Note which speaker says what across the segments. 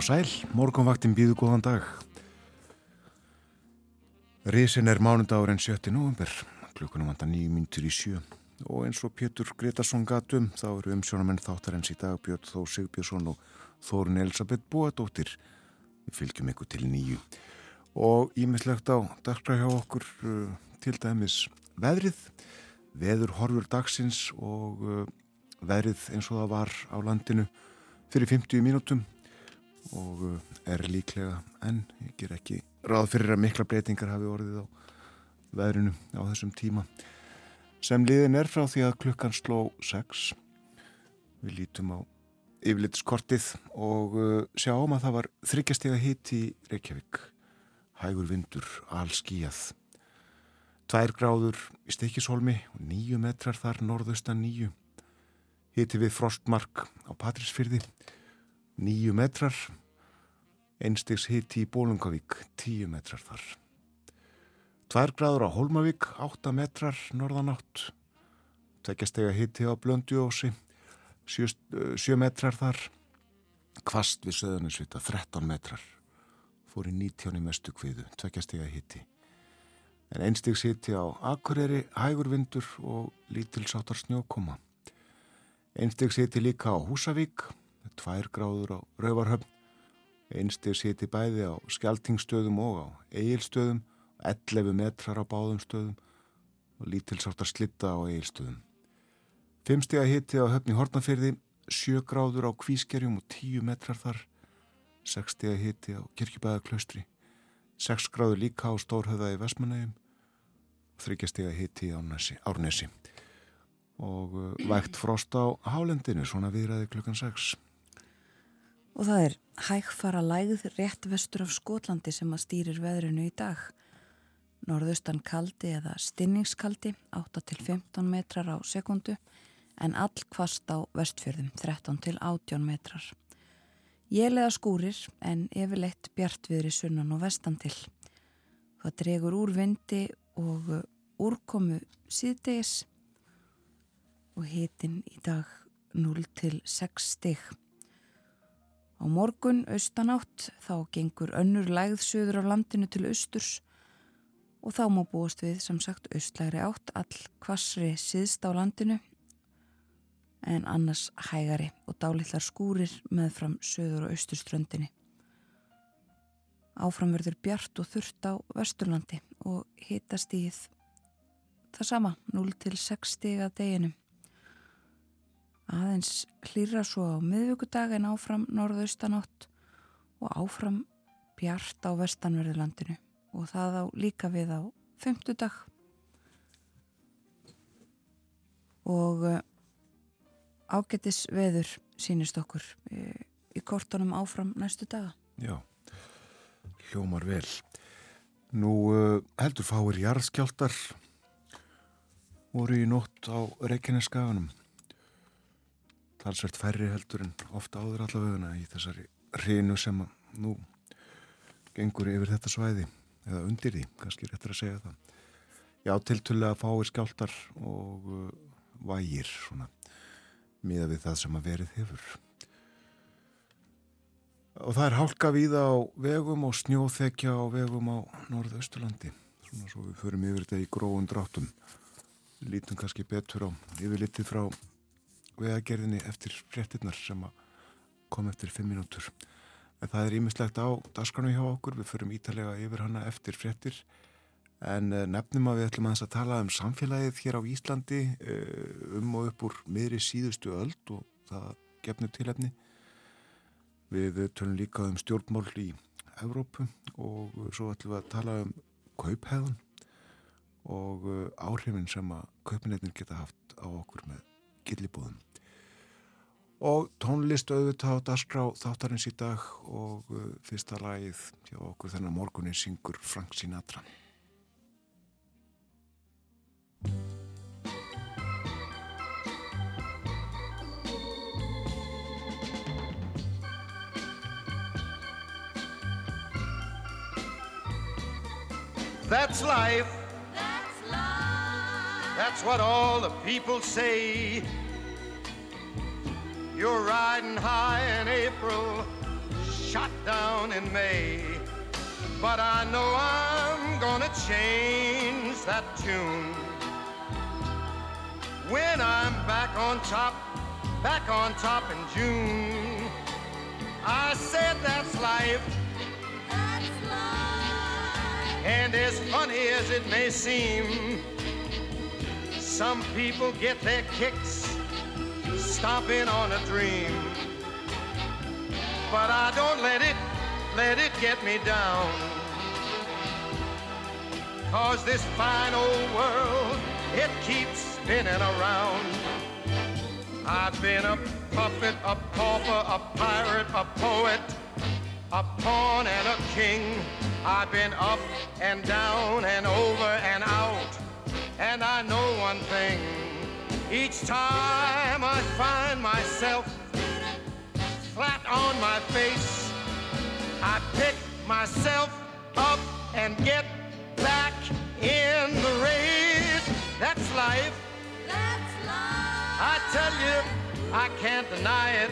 Speaker 1: og sæl, morgunvaktin býðu góðan dag. Rísin er mánundagur en 7. november, klukkunum vanda nýjum myndur í sjö. Og eins og Pétur Gretarsson gatum, þá eru umsjónamenn þáttarins í dag Björn Þó Sigbjörnsson og Þórun Elisabeth Bóadóttir. Við fylgjum ykkur til nýju. Og ímislegt á dagskræð hjá okkur uh, til dæmis veðrið, veður horfur dagsins og uh, veðrið eins og það var á landinu fyrir 50 mínútum og uh, er líklega en ég ger ekki ráð fyrir að mikla breytingar hafi orðið á veðrinu á þessum tíma. Sem liðin er frá því að klukkan sló 6 við lítum á yfirlitskortið og uh, sjáum að það var þryggjastega hitt í Reykjavík. Hægur vindur, allskíjað tvær gráður í Stikisholmi og nýju metrar þar norðaustan nýju hitti við frostmark á Patrísfyrði nýju metrar. Einstegs hitti í Bólungavík tíu metrar þar. Tvær gráður á Holmavík átta metrar norðanátt. Tveggjastega hitti á Blöndjósi sjö, sjö metrar þar. Kvast við söðunisvita 13 metrar. Fór í 19 mestu kviðu tveggjastega hitti en einstegs hitti á Akureyri hægurvindur og lítilsáttar snjókoma. Einsteg seti líka á Húsavík, tvær gráður á Rauvarhöfn, einsteg seti bæði á Skeltingstöðum og á Egilstöðum, 11 metrar á báðum stöðum og lítilsáttar slitta á Egilstöðum. Fimmsteg að hitti á höfni Hortnafyrði, 7 gráður á Kvískerjum og 10 metrar þar, 6 steg að hitti á Kirkjubæðaklaustri, 6 gráður líka á Stórhöða í Vestmanægum, 3 steg að hitti á Árnesi og uh, vægt frost á hálendinu, svona viðræði klukkan 6.
Speaker 2: Og það er hægfara lægð rétt vestur af Skotlandi sem að stýrir veðrinu í dag. Norðaustan kaldi eða stinningskaldi 8-15 metrar á sekundu en all kvast á vestfjörðum 13-18 metrar. Jélega skúrir en yfirleitt bjartviðri sunnan og vestan til. Það dregur úr vindi og úrkomu síðdegis og hitin í dag 0 til 6 stig. Á morgun austanátt þá gengur önnur lægð söður af landinu til austurs og þá má búast við sem sagt austlæri átt all kvassri síðst á landinu en annars hægari og dálitlar skúrir með fram söður og austurströndinni. Áframverður bjart og þurft á vesturlandi og hitast í það sama 0 til 6 stig að deginum aðeins hlýra svo á miðvíkudag en áfram norðaustanátt og áfram bjart á vestanverðurlandinu og það á líka við á femtudag og uh, ágættis veður sínist okkur uh, í kortunum áfram næstu daga.
Speaker 1: Já, hljómar vel. Nú uh, heldur fáir jarðskjáltar voru í nótt á Reykjaneskaganum talsvert færri heldur en ofta áður allaveguna í þessari hreinu sem nú gengur yfir þetta svæði eða undir því, kannski réttur að segja það. Já, tiltölu að fáir skjáltar og uh, vægir svona miða við það sem að verið hefur. Og það er hálka víða á vegum og snjóþekja á vegum á norðausturlandi svona svo við förum yfir þetta í gróðun dráttum. Lítum kannski betur á yfirlitið frá vegagerðinni eftir fréttinnar sem kom eftir 5 minútur. En það er ímislegt á dasgranu hjá okkur, við förum ítalega yfir hana eftir fréttir en eh, nefnum að við ætlum að þess að tala um samfélagið hér á Íslandi eh, um og upp úr miðri síðustu öld og það gefnur tilhefni. Við tölum líka um stjórnmál í Evrópu og svo ætlum við að tala um kauphæðun og eh, áhrifin sem að kaupinetnir geta haft á okkur með gillibúðum og tónlist auðvitað á dasgrá þáttarins í dag og uh, fyrsta lagið hjá okkur þennan morgunin syngur Frank Sinatra.
Speaker 3: That's life. That's life That's what all the people say You're riding high in April, shot down in May. But I know I'm gonna change that tune. When I'm back on top, back on top in June. I said that's life.
Speaker 4: That's life.
Speaker 3: And as funny as it may seem, some people get their kicks stomping on a dream. But I don't let it, let it get me down. Cause this fine old world, it keeps spinning around. I've been a puppet, a pauper, a pirate, a poet, a pawn and a king. I've been up and down and over and out. And I know one thing. Each time I find myself flat on my face, I pick myself up and get back in the race. That's life.
Speaker 4: That's life.
Speaker 3: I tell you, I can't deny it.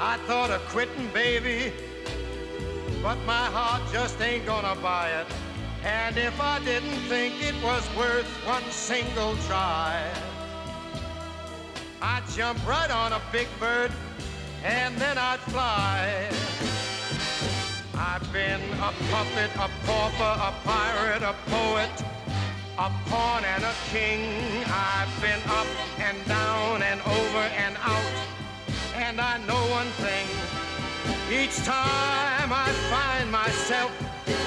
Speaker 3: I thought of quitting, baby, but my heart just ain't gonna buy it. And if I didn't think it was worth one single try, I'd jump right on a big bird and then I'd fly. I've been a puppet, a pauper, a pirate, a poet, a pawn and a king. I've been up and down and over and out. And I know one thing. Each time I find myself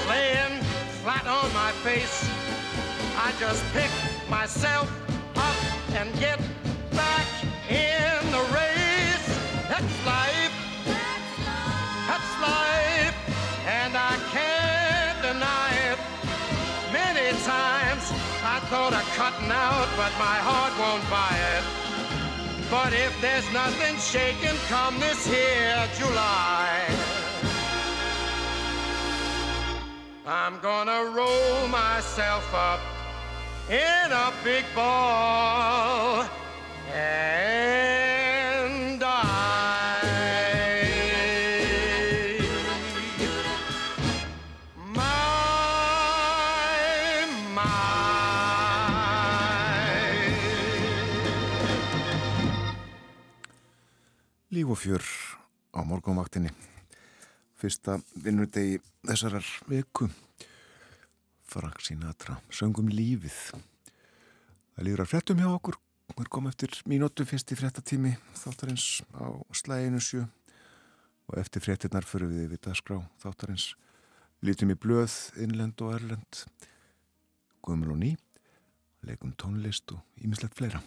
Speaker 3: laying flat on my face, I just pick myself up and get back in the race. That's life.
Speaker 4: That's life.
Speaker 3: Life, and I can't deny it. Many times I thought of cutting out, but my heart won't buy it. But if there's nothing shaking come this here July, I'm gonna roll myself up in a big ball and die. My, my.
Speaker 1: Líf og fjör á morgunvaktinni. Fyrsta vinnudegi þessarar viku. Frank Sinatra, söngum lífið. Það líður að frettum hjá okkur. Við komum eftir mínútu fyrst í frettatími þáttarins á slæginu sjö og eftir frettinnar fyrir við við dagskrá þáttarins. Lítum í blöð, innlend og erlend, guðmul og ný, leikum tónlist og ímislegt fleira.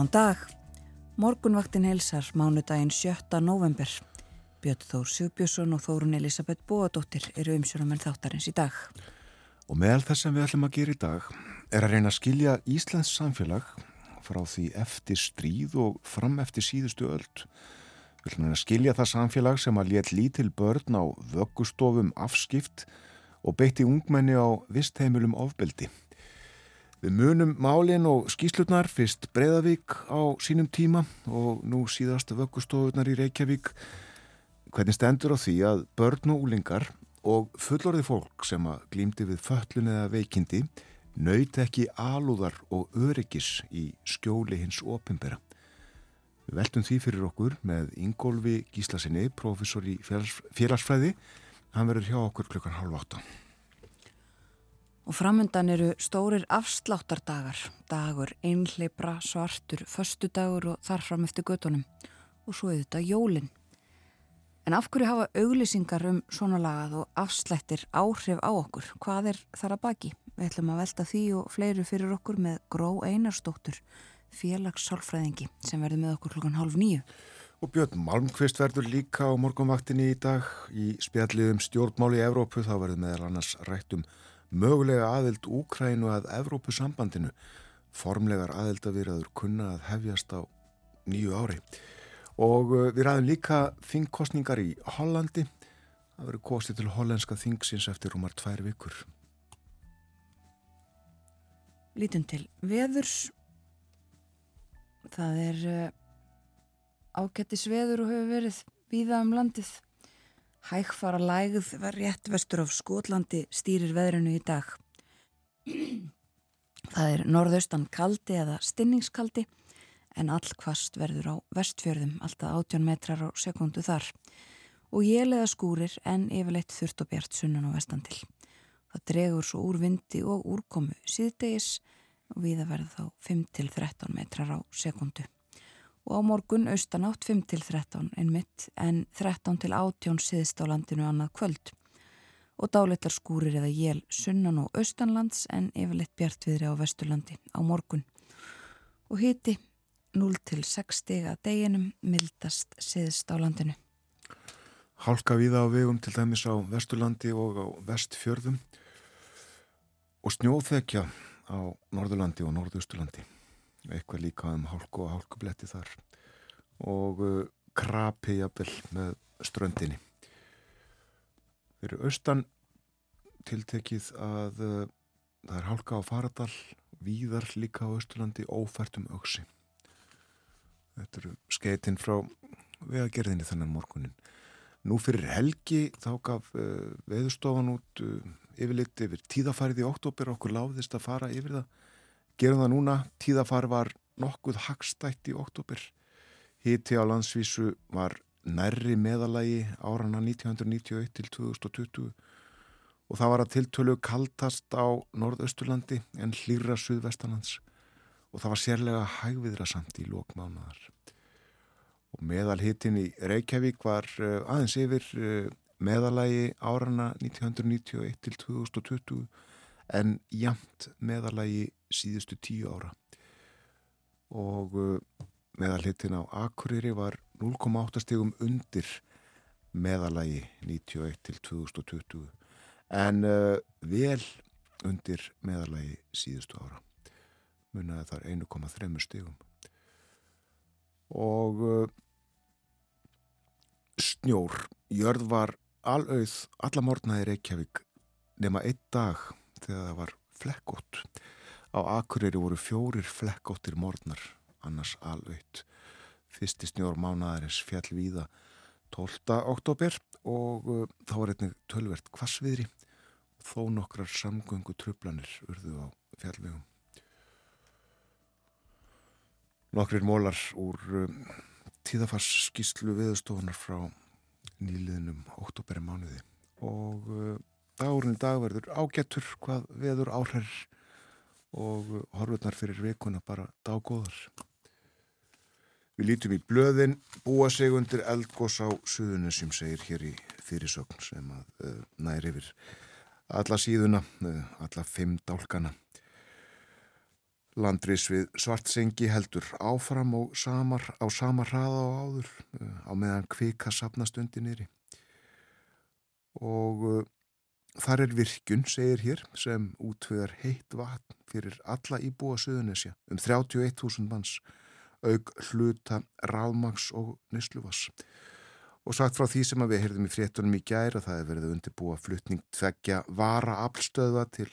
Speaker 2: Góðan dag. Morgunvaktin helsar mánudaginn 7. november. Björn Þór Sigbjörnsson og Þórun Elisabeth Bóadóttir eru umsjónamenn þáttarins í dag.
Speaker 1: Og meðal þess sem við ætlum að gera í dag er að reyna að skilja Íslands samfélag frá því eftir stríð og fram eftir síðustu öld. Við ætlum að skilja það samfélag sem að let lítil börn á vöggustofum afskipt og beitti ungmenni á vistheimilum ofbeldi. Við munum málinn og skýslutnar fyrst Breiðavík á sínum tíma og nú síðast vöggustofunar í Reykjavík. Hvernig stendur á því að börn og úlingar og fullorði fólk sem að glýmdi við föllun eða veikindi nöyt ekki alúðar og öryggis í skjóli hins opimbera. Við veltum því fyrir okkur með Ingólfi Gíslasinni, professor í félags, félagsfræði. Hann verður hjá okkur klukkan halv átta.
Speaker 2: Og framöndan eru stórir afsláttardagar, dagur einhleipra, svartur, föstudagur og þar fram eftir göttunum. Og svo er þetta jólinn. En af hverju hafa auglýsingar um svona lagað og afslættir áhrif á okkur? Hvað er þar að baki? Við ætlum að velta því og fleiri fyrir okkur með Gró Einarstóttur, félagssálfræðingi sem verður með okkur klukkan halv nýju.
Speaker 1: Og Björn Malmqvist verður líka á morgunvaktinni í dag í spjalliðum stjórnmáli í Evrópu. Þá verður meðal annars rætt um mögulega aðild Úkrænu að Evrópusambandinu. Formlegar aðildavirðaður kunna að hefjast á nýju ári. Og uh, við ræðum líka þingkostningar í Hollandi. Það verður kostið til hollenska þingsins eftir rúmar tvær vikur.
Speaker 2: Lítum til veðurs. Það er uh, ágættis veður og hefur verið víða um landið. Hægfara lægð var rétt vestur af Skotlandi stýrir veðrinu í dag. Það er norðaustan kaldi eða stinningskaldi en allkvast verður á vestfjörðum alltaf 18 metrar á sekundu þar og jélega skúrir en yfirleitt þurft og bjart sunnan á vestan til. Það dregur svo úr vindi og úrkomu síðdegis og viða verður þá 5-13 metrar á sekundu. Og á morgun austanátt 5-13 einmitt en 13-18 síðist á landinu annað kvöld. Og dálitar skúrir eða jél sunnan og austanlands en yfirleitt bjartviðri á vesturlandi á morgun. Og hiti 0-6 stiga deginum mildast síðist á landinu.
Speaker 1: Hálka víða á vegum til dæmis á vesturlandi og á vestfjörðum og snjóþekja á norðurlandi og norðausturlandi. Eitthvað líka um hálku og hálkubletti þar og uh, krapi jafnvel með ströndinni. Fyrir austan tiltekið að uh, það er hálka á faradal, víðar líka á austurlandi, ófært um auksi. Þetta eru skeitin frá vegagerðinni þannig morgunin. Nú fyrir helgi þá gaf uh, veðustofan út uh, yfirleitt yfir tíðafarið í oktober okkur láðist að fara yfir það. Gerum það núna, tíðafar var nokkuð hagstætt í oktober. Hiti á landsvísu var nærri meðalagi árana 1991 til 2020 og það var að tiltölu kaldast á norðausturlandi en hlýra suðvestanlands og það var sérlega hægviðra samt í lókmánaðar. Og meðalhitin í Reykjavík var uh, aðeins yfir meðalagi árana 1991 til 2020 en jamt meðalagi síðustu tíu ára. Og uh, meðalhitin á Akureyri var 0,8 stegum undir meðalagi 91 til 2020 en vel undir meðalagi síðustu ára. Munnaði þar 1,3 stígum og uh, snjór. Jörð var alauð alla morgnaði Reykjavík nema einn dag þegar það var flekkótt á Akureyri voru fjórir flekkóttir morgnar annars alauð fyrsti snjór mánaðarins fjall víða 12. oktober og uh, þá var einnig tölvert kvassviðri þó nokkrar samgöngu trublanir urðu á fjallvegum. Nokkrir mólar úr um, tíðafarsskíslu viðstofunar frá nýliðnum óttúberi mánuði og uh, dagurinn dag verður ágættur hvað veður áhrær og horfurnar fyrir vikuna bara daggóðar. Við lítum í blöðin, búa sig undir eldgós á suðunum sem segir hér í fyrirsögn sem að uh, næri yfir alla síðuna, uh, alla fimm dálkana. Landris við svartsengi heldur áfram og samar, á sama hraða og áður á meðan kvika sapnast undir nýri og þar er virkun, segir hér, sem útvegar heitt vatn fyrir alla íbúa Suðunesja um 31.000 manns, auk hluta rálmags og nýsluvas. Og sagt frá því sem við heyrðum í fréttunum í gæra, það er verið undirbúa flutning tveggja vara aflstöða til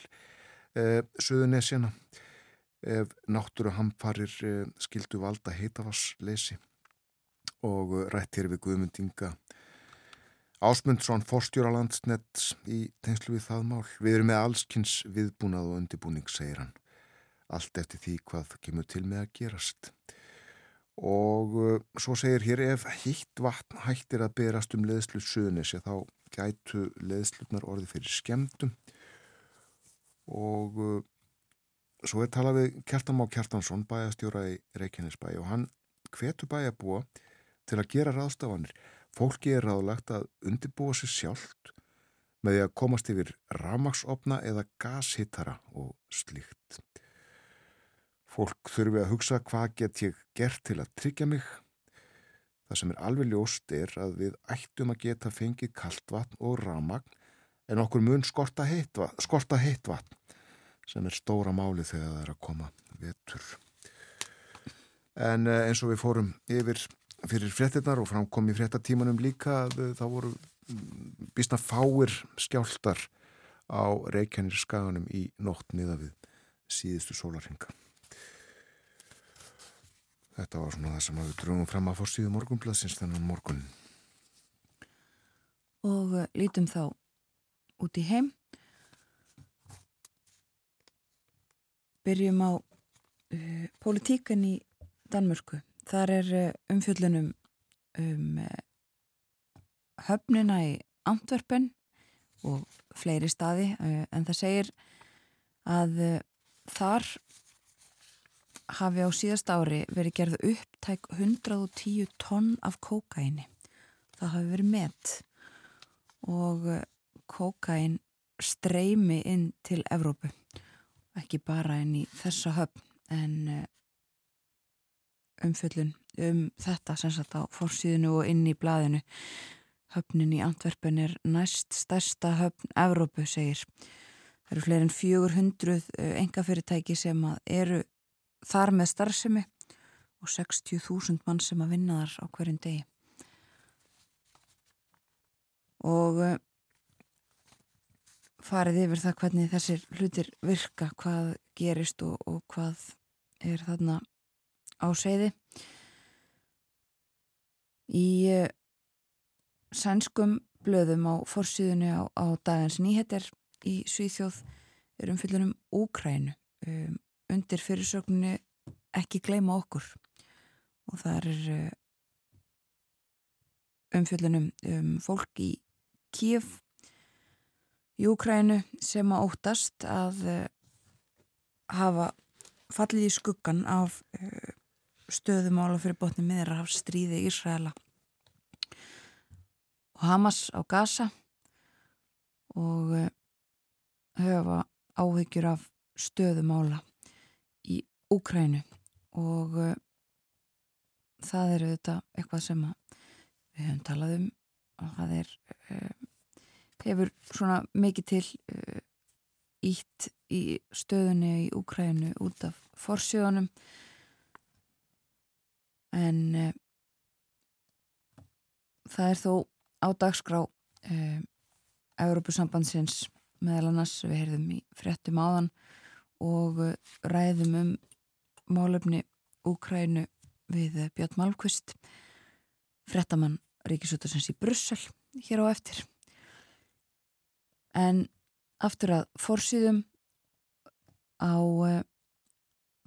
Speaker 1: eh, Suðunesjana ef náttúru hamfarir eh, skildu valda heitavassleysi og eh, rætt hér við Guðmundinga Ásmundsson forstjóra landsnett í tengslu við það mál. Við erum með allskynns viðbúnað og undirbúning, segir hann. Allt eftir því hvað kemur til með að gerast. Og uh, svo segir hér ef hýtt vatn hættir að berast um leðslu söðunisja þá gætu leðslutnar orði fyrir skemdum og uh, svo er talað við Kjartan Má Kjartansson bæjastjóra í Reykjanesbæ og hann hvetur bæjabúa til að gera ráðstafanir Fólki er ráðlagt að undirbúa sér sjálft með því að komast yfir ramagsopna eða gashittara og slíkt. Fólk þurfi að hugsa hvað get ég gert til að tryggja mig. Það sem er alveg ljóst er að við ættum að geta fengið kaltvatn og ramagn en okkur mun skorta heittvatn, skorta heittvatn sem er stóra máli þegar það er að koma vetur. En eh, eins og við fórum yfir fyrir fréttinnar og framkom í fréttatímanum líka að þá voru býstna fáir skjáltar á Reykjanir skaganum í nótt niða við síðustu sólarhinga. Þetta var svona það sem við drögum fram að fórstíðu morgunbladsins þennan morgun.
Speaker 2: Og uh, lítum þá út í heim. Byrjum á uh, politíkan í Danmörku. Þar er uh, umfjöllunum um uh, höfnina í Antwerpen og fleiri staði uh, en það segir að þar hafi á síðast ári verið gerð upptæk 110 tonn af kókaini. Það hafi verið met og kókain streymi inn til Evrópu. Ekki bara inn í þessa höfn en umfjöllun um þetta sem sagt á fórsíðinu og inn í blaðinu. Höfnin í Antwerpen er næst stærsta höfn Evrópu, segir. Það eru fleiri en 400 engafyrirtæki sem eru þar með starfsemi og 60.000 mann sem að vinna þar á hverjum degi. Og uh, farið yfir það hvernig þessir hlutir virka, hvað gerist og, og hvað er þarna á seiði. Í uh, sænskum blöðum á forsýðunni á, á dagins nýheter í Svíþjóð er umfyllunum Úkrænu um, undir fyrirsögninni ekki gleyma okkur og það er uh, umfyllunum um fólk í Kíf í Úkrænu sem að óttast að uh, hafa fallið í skuggan af uh, stöðumála fyrir botni miðra af stríði Ísraela og Hamas á Gaza og uh, höfa áhyggjur af stöðumála í Úkrænu og uh, það eru þetta eitthvað sem við höfum talað um og það er uh, hefur svona mikið til ítt í stöðunni í Úkrænu út af forsjónum en það er þó á dagskrá um, Európusambandsins meðal annars. Við heyrðum í fréttum áðan og ræðum um málefni Úkrænu við Björn Malmqvist fréttamann Ríkisútarsins í Brussel hér á eftir. En aftur að fórsýðum á uh,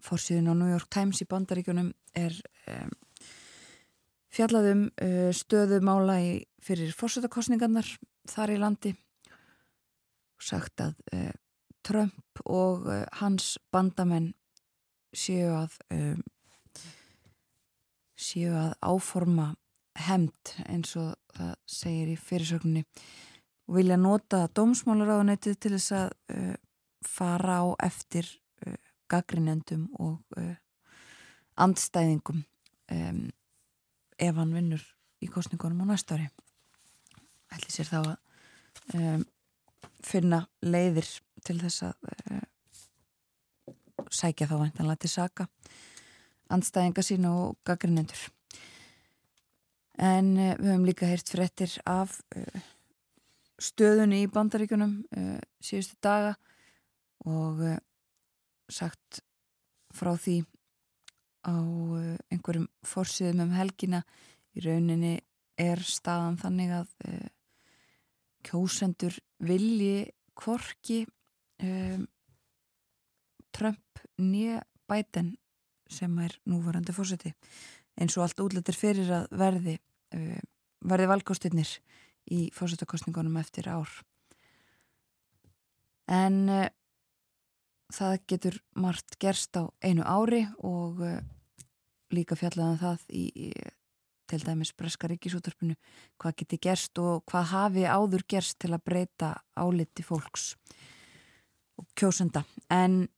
Speaker 2: fórsýðun á New York Times í bandaríkunum er um, fjallaðum uh, stöðumála í, fyrir fórsættakostningarnar þar í landi. Og sagt að uh, Trump og uh, hans bandamenn séu að um, séu að áforma hemd eins og það segir í fyrirsögninni. Og vilja nota dómsmálaráðunetið til þess að uh, fara á eftir uh, gaggrinendum og uh, andstæðingum um, ef hann vinnur í kostningunum á næsta ári ætli sér þá að um, finna leiðir til þess að uh, sækja þá væntanlega til saka andstæðinga sína og gaggrinendur. En uh, við höfum líka heyrt fréttir af uh, stöðunni í bandaríkunum síðustu daga og sagt frá því á einhverjum fórsýðum um helgina. Í rauninni er staðan þannig að uh, kjósendur vilji kvorki um, Trump nýja bæten sem er núvarandi fórseti eins og allt útlættir fyrir að verði uh, verði valgóstinnir í fórsetakostningunum eftir ár. En uh, það getur margt gerst á einu ári og líka fjallaðan það í, í til dæmis Breska ríkisútarpinu hvað geti gerst og hvað hafi áður gerst til að breyta áliti fólks og kjósenda. En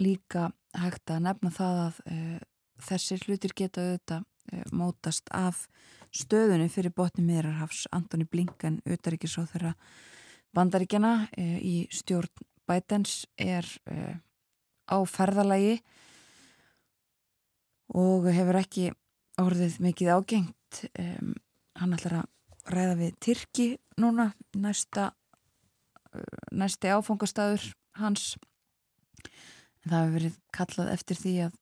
Speaker 2: líka hægt að nefna það að uh, þessir hlutir geta auðvitað uh, mótast af stöðunni fyrir botni miðrarhafs Antoni Blinken, auðaríkisráð þeirra bandaríkjana uh, í stjórn bætens er á ferðalagi og hefur ekki orðið mikið ágengt. Hann ætlar að ræða við Tyrki núna næsta uh, næsti áfangastæður hans. En það hefur verið kallað eftir því að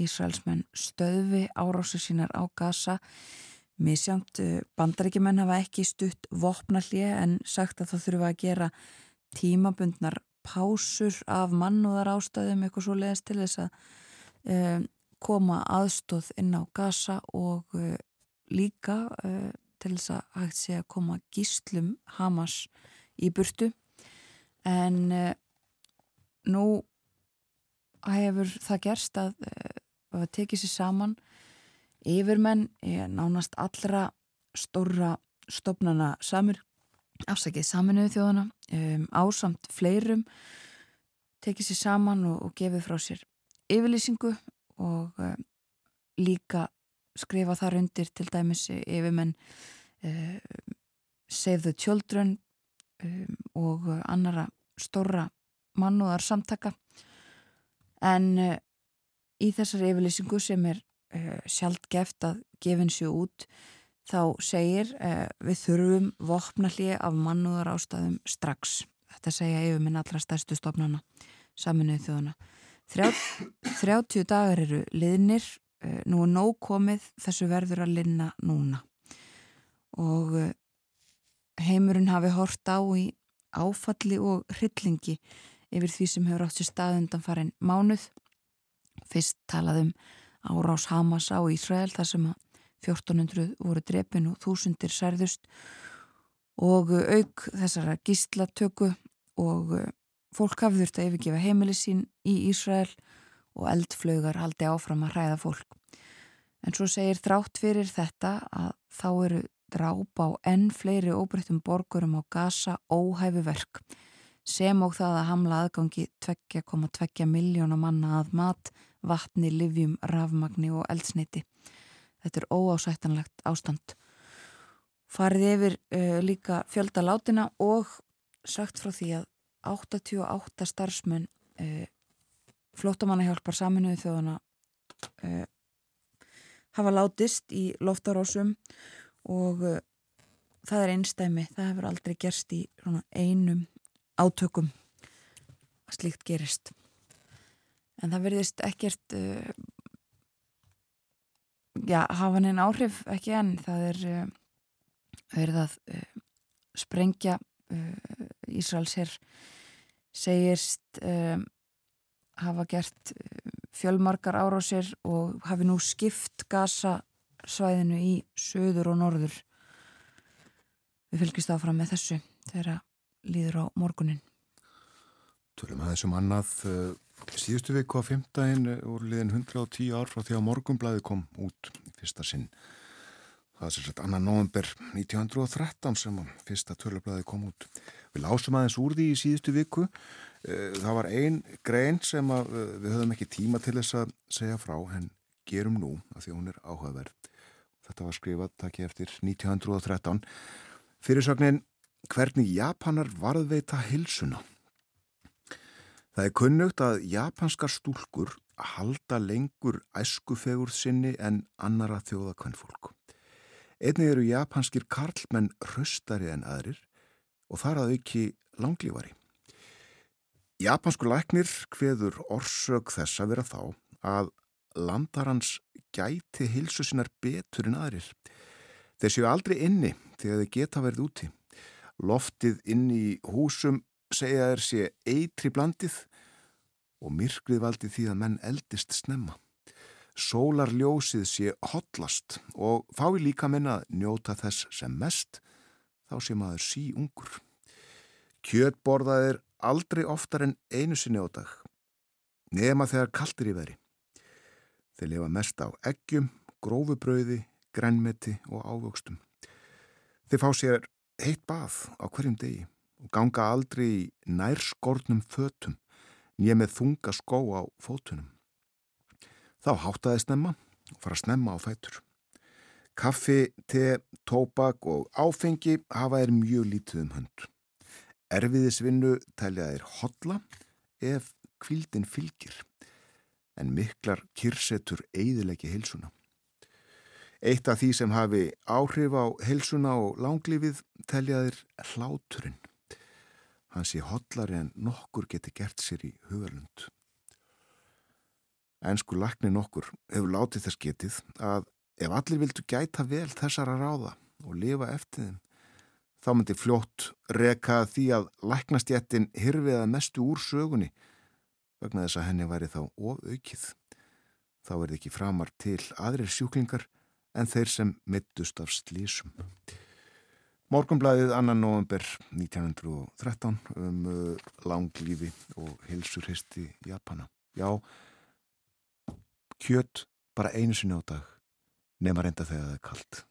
Speaker 2: Ísraelsmenn stöðvi árásu sínar á Gaza. misjámt uh, bandaríkjumenn hafa ekki stutt vopnallið en sagt að það þurfa að gera tímabundnar pásur af mannúðar ástæðum eitthvað svo leiðast til þess að um, koma aðstóð inn á gasa og uh, líka uh, til þess að hægt sé að koma gíslum Hamas í burtu. En nú hefur það gerst að það tekið sér saman yfirmenn nánast allra stóra stopnana samir afsakið saminuðu þjóðana um, ásamt fleirum tekið sér saman og, og gefið frá sér yfirlýsingu og uh, líka skrifa þar undir til dæmis yfirmenn uh, Save the Children um, og annara stóra mannúðar samtaka en í þessar yfirlýsingu sem er sjálft geft að gefin sér út þá segir við þurfum vopnallið af mannúðar ástæðum strax. Þetta segja yfirminn allra stærstu stofnana saminuð þjóðana 30 dagar eru liðnir, eh, nú er nóg komið þessu verður að linna núna. Og eh, heimurinn hafi hort á í áfalli og hryllingi yfir því sem hefur átt sér staðundan farin mánuð. Fyrst talaðum árás Hamas á Ísrael þar sem að 1400 voru drepin og þúsundir særðust og auk þessara gíslatöku og Fólk hafði þurft að yfirgefa heimili sín í Ísrael og eldflögar haldi áfram að hræða fólk. En svo segir þrátt fyrir þetta að þá eru drápa á enn fleiri óbreyttum borgurum á gasa óhæfu verk sem og það að hamla aðgangi 2,2 miljóna manna að mat, vatni, livjum, rafmagni og eldsneiti. Þetta er óásættanlegt ástand. Farið yfir uh, líka fjölda látina og sagt frá því að 88 starfsmenn uh, flótamannahjálpar saminuðu þjóðana uh, hafa látist í loftarásum og það er einstæmi, það hefur aldrei gerst í einum átökum að slíkt gerist en það verðist ekkert já, hafa neina áhrif ekki enn, það er verið að sprengja Ísraels er segist um, hafa gert fjölmarkar árásir og hafi nú skipt gasasvæðinu í söður og norður. Við fylgjast áfram með þessu þegar líður á morgunin.
Speaker 1: Tölum að þessum annað síðustu viku á fymtægin voru liðin 110 ár frá því að morgunblæði kom út fyrsta sinn. Það er sérstaklega annan november 1913 sem fyrsta tölublaði kom út. Við lásum aðeins úr því í síðustu viku. Eh, það var ein grein sem eh, við höfum ekki tíma til þess að segja frá, en gerum nú að því hún er áhugaverð. Þetta var skrifað takki eftir 1913. Fyrirsögnin hvernig Japanar varðveita hilsuna. Það er kunnugt að japanskar stúlkur halda lengur æskufegurð sinni en annara þjóðakvennfólk. Einnig eru japanskir karlmenn hröstari en aðrir og þar að auki langlífari. Japansku læknir hveður orsök þess að vera þá að landarans gæti hilsu sinnar betur en aðrir. Þeir séu aldrei inni þegar þeir geta verið úti. Loftið inn í húsum segja þeir sé eitri blandið og myrkrið valdi því að menn eldist snemma. Sólarljósið sé hotlast og fái líka minna njóta þess sem mest, þá sé maður sí ungur. Kjötborðað er aldrei oftar en einu sinni á dag, nema þegar kaltir í veri. Þeir lifa mest á eggjum, grófubrauði, grænmeti og ávöxtum. Þeir fá sér heitt bað á hverjum degi og ganga aldrei í nærskornum fötum nýja með þunga skó á fótunum. Þá háttaði snemma og fara snemma á fætur. Kaffi, te, tóbak og áfengi hafa þeir mjög lítið um hönd. Erfiðisvinnu telja þeir hotla ef kvildin fylgir, en miklar kyrsetur eigðilegi heilsuna. Eitt af því sem hafi áhrif á heilsuna og langlífið telja þeir hláturinn. Hann sé hotlari en nokkur geti gert sér í hugalund. Ensku lakni nokkur hefur látið þess getið að ef allir vildu gæta vel þessara ráða og lifa eftir þeim, þá myndi fljótt reka því að læknastjættin hirfiða mestu úr sögunni vegna þess að henni væri þá ofaukið. Þá er ekki framar til aðrir sjúklingar en þeir sem mittust af slísum. Morgunblæðið annan november 1913 um uh, langlífi og hilsurhisti Japana. Já, kjött bara einu sinni á dag, nema reynda þegar það er kallt.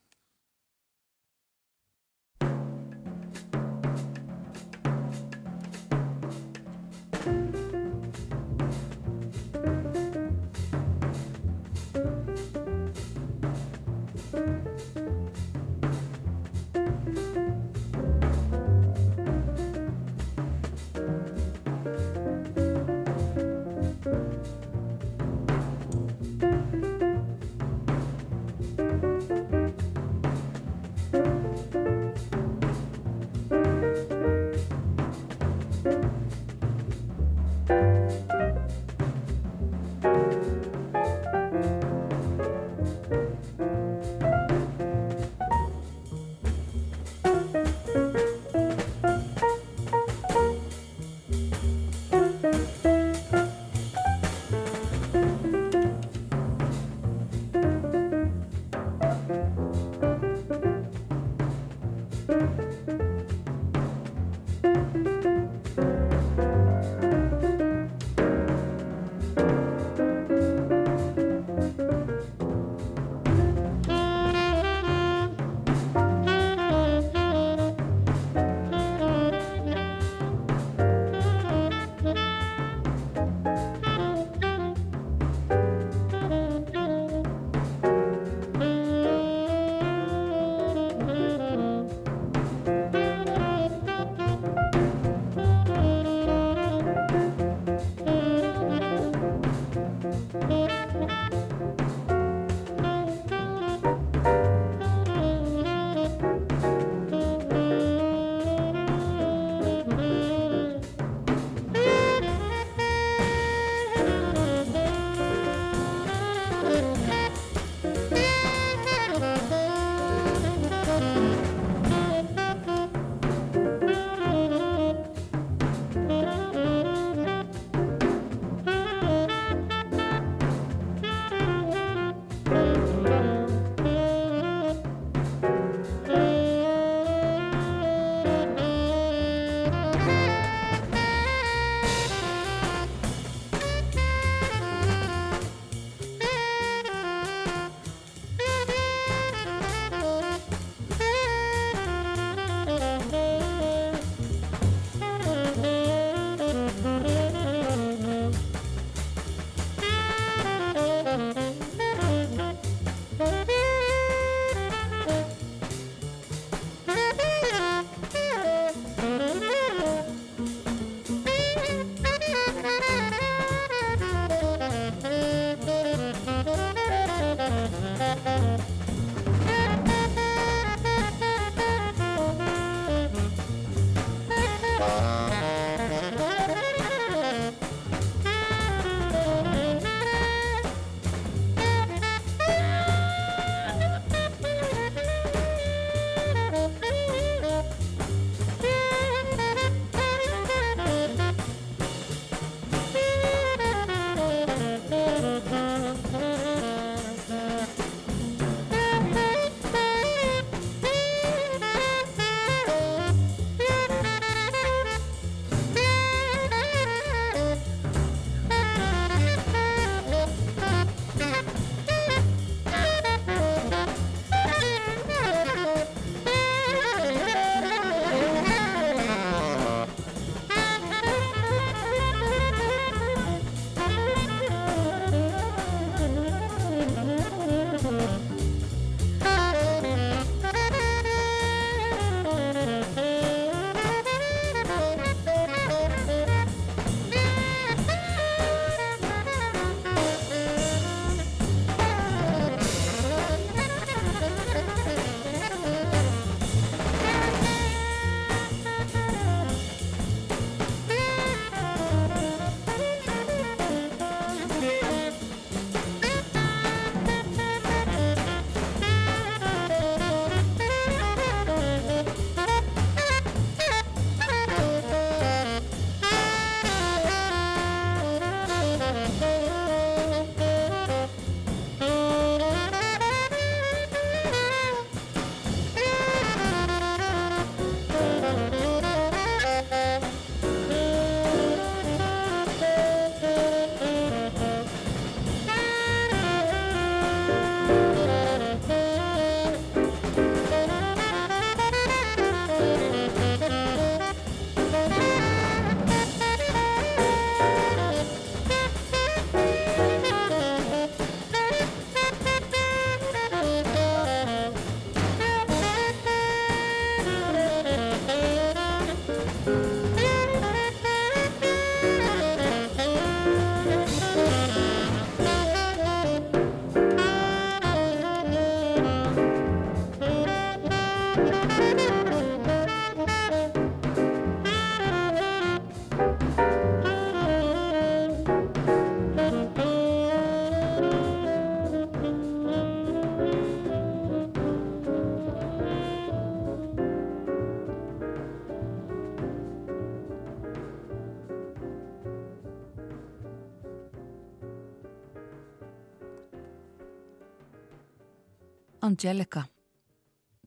Speaker 2: Angelica,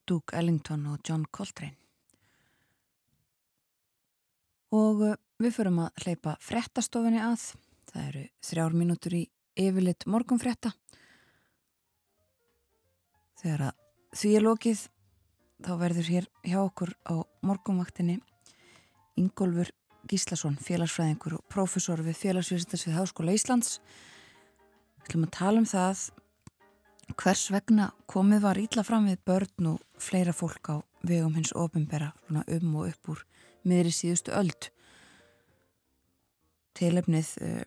Speaker 2: Duke Ellington og John Coltrane. Og uh, við förum að hleypa frettastofinni að. Það eru þrjár mínútur í yfirleitt morgunfretta. Þegar að því er lokið þá verður hér hjá okkur á morgunvaktinni Ingólfur Gíslason, félagsfræðingur og profesor við félagsvísindars við Háskóla Íslands. Við ætlum að tala um það hvers vegna komið var ítla fram við börn og fleira fólk á vegum hins ofinbera um og upp úr miðri síðustu öld. Tilefnið uh,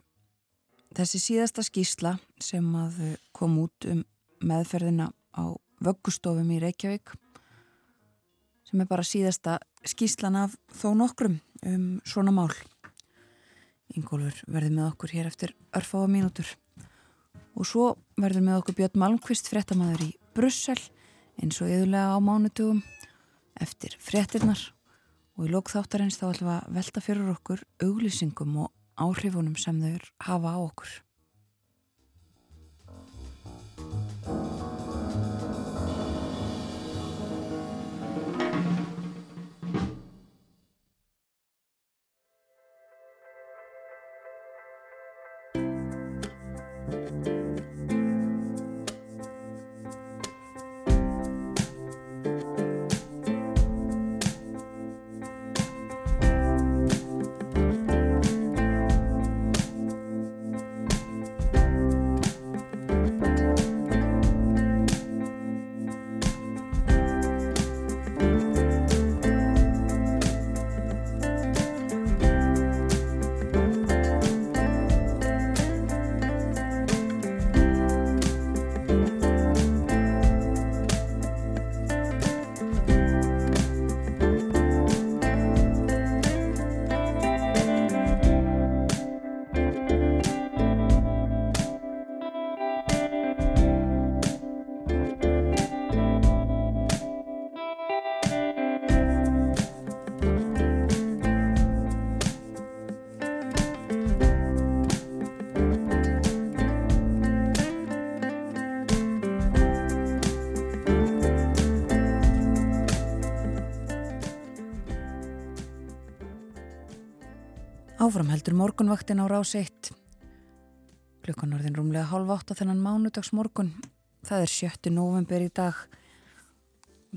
Speaker 2: þessi síðasta skísla sem að uh, kom út um meðferðina á vöggustofum í Reykjavík sem er bara síðasta skíslan af þó nokkrum um svona mál. Ingólfur verði með okkur hér eftir örfáa mínútur. Og svo verður með okkur Björn Malmqvist fréttamaður í Brussel eins og yðurlega á mánutugum eftir fréttirnar og í lókþáttarins þá ætlum við að velta fyrir okkur auglýsingum og áhrifunum sem þau hafa á okkur. Áfram heldur morgunvaktin á rás 1. Klukkan orðin rúmlega hálf átt á þennan mánudags morgun. Það er 7. november í dag.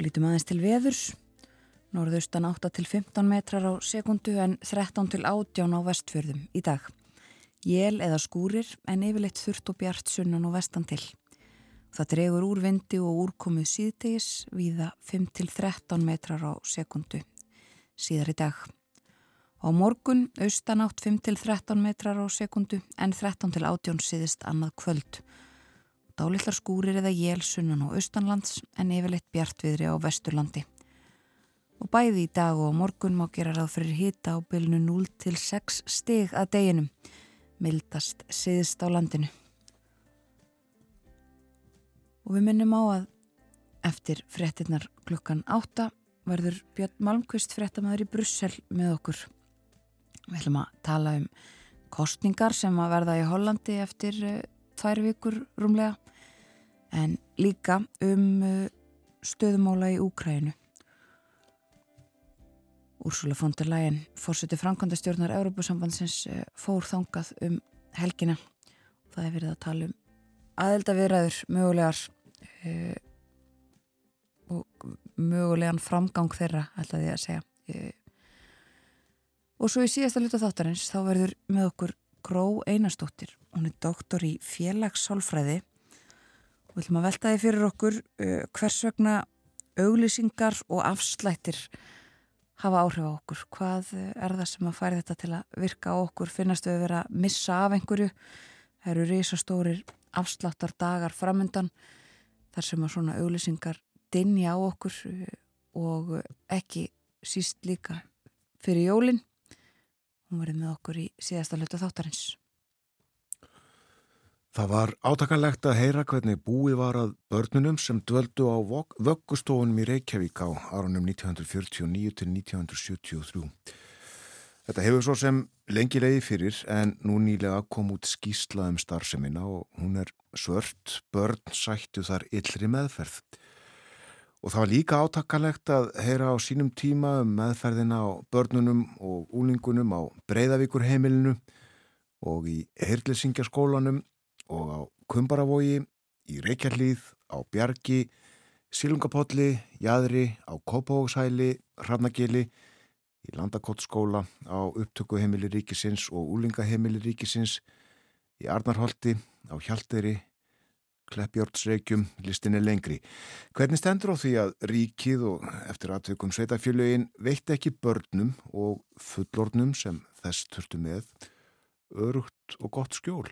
Speaker 2: Lítum aðeins til veðurs. Norðaustan 8 til 15 metrar á sekundu en 13 til 18 á vestfjörðum í dag. Jél eða skúrir en yfirleitt þurft og bjart sunnan og vestan til. Það dregur úr vindi og úrkomið síðtegis viða 5 til 13 metrar á sekundu síðar í dag. Á morgun austanátt 5-13 metrar á sekundu en 13-18 síðist annað kvöld. Dálitlar skúrir eða jél sunnan á austanlands en yfirleitt bjartviðri á vesturlandi. Og bæði í dag og á morgun má gera ráð fyrir hita á bylnu 0-6 stig að deginum, mildast síðist á landinu. Og við minnum á að eftir frettinnar klukkan 8 verður Björn Malmqvist frettamæður í Brussel með okkur. Við ætlum að tala um kostningar sem að verða í Hollandi eftir uh, tvær vikur rúmlega en líka um uh, stöðumóla í Úkrænu. Úrsula von der Leyen, fórseti framkvæmdastjórnar Európusambandsins uh, fór þangað um helgina. Það er verið að tala um aðeldavirðaður mögulegar og mögulegan framgang þeirra, ætlaði að segja. Og svo í síðasta luta þáttarins þá verður með okkur Gró Einarstóttir. Hún er doktor í félagssálfræði og við ætlum að velta því fyrir okkur uh, hvers vegna auglýsingar og afslættir hafa áhrif á okkur. Hvað er það sem að færi þetta til að virka á okkur? Finnast við að vera að missa af einhverju? Það eru risastórir afsláttar dagar framöndan þar sem að svona auglýsingar dinja á okkur og ekki síst líka fyrir jólinn. Hún verið með okkur í síðasta hlutu þáttarins.
Speaker 1: Það var átakanlegt að heyra hvernig búið var að börnunum sem dvöldu á vöggustofunum í Reykjavík á árunum 1949 til 1973. Þetta hefur svo sem lengi leiði fyrir en nú nýlega kom út skýsla um starfsemina og hún er svört, börn sættu þar yllri meðferð. Og það var líka átakkalegt að heyra á sínum tíma um meðferðina á börnunum og úlingunum á Breiðavíkur heimilinu og í Heirlisingjaskólanum og á Kumbaravogi, í Reykjarlíð, á Bjargi, Silungapolli, Jæðri, á Kópavókshæli, Hrafnagili, í Landakotskóla, á upptökuheimili ríkisins og úlingaheimili ríkisins, í Arnarholti, á Hjalteri, Kleppjórnsreikjum, listinni lengri. Hvernig stendur á því að ríkið og eftir aðtökum sveitafjöluin veitt ekki börnum og fullornum sem þess þurftu með örugt og gott skjól?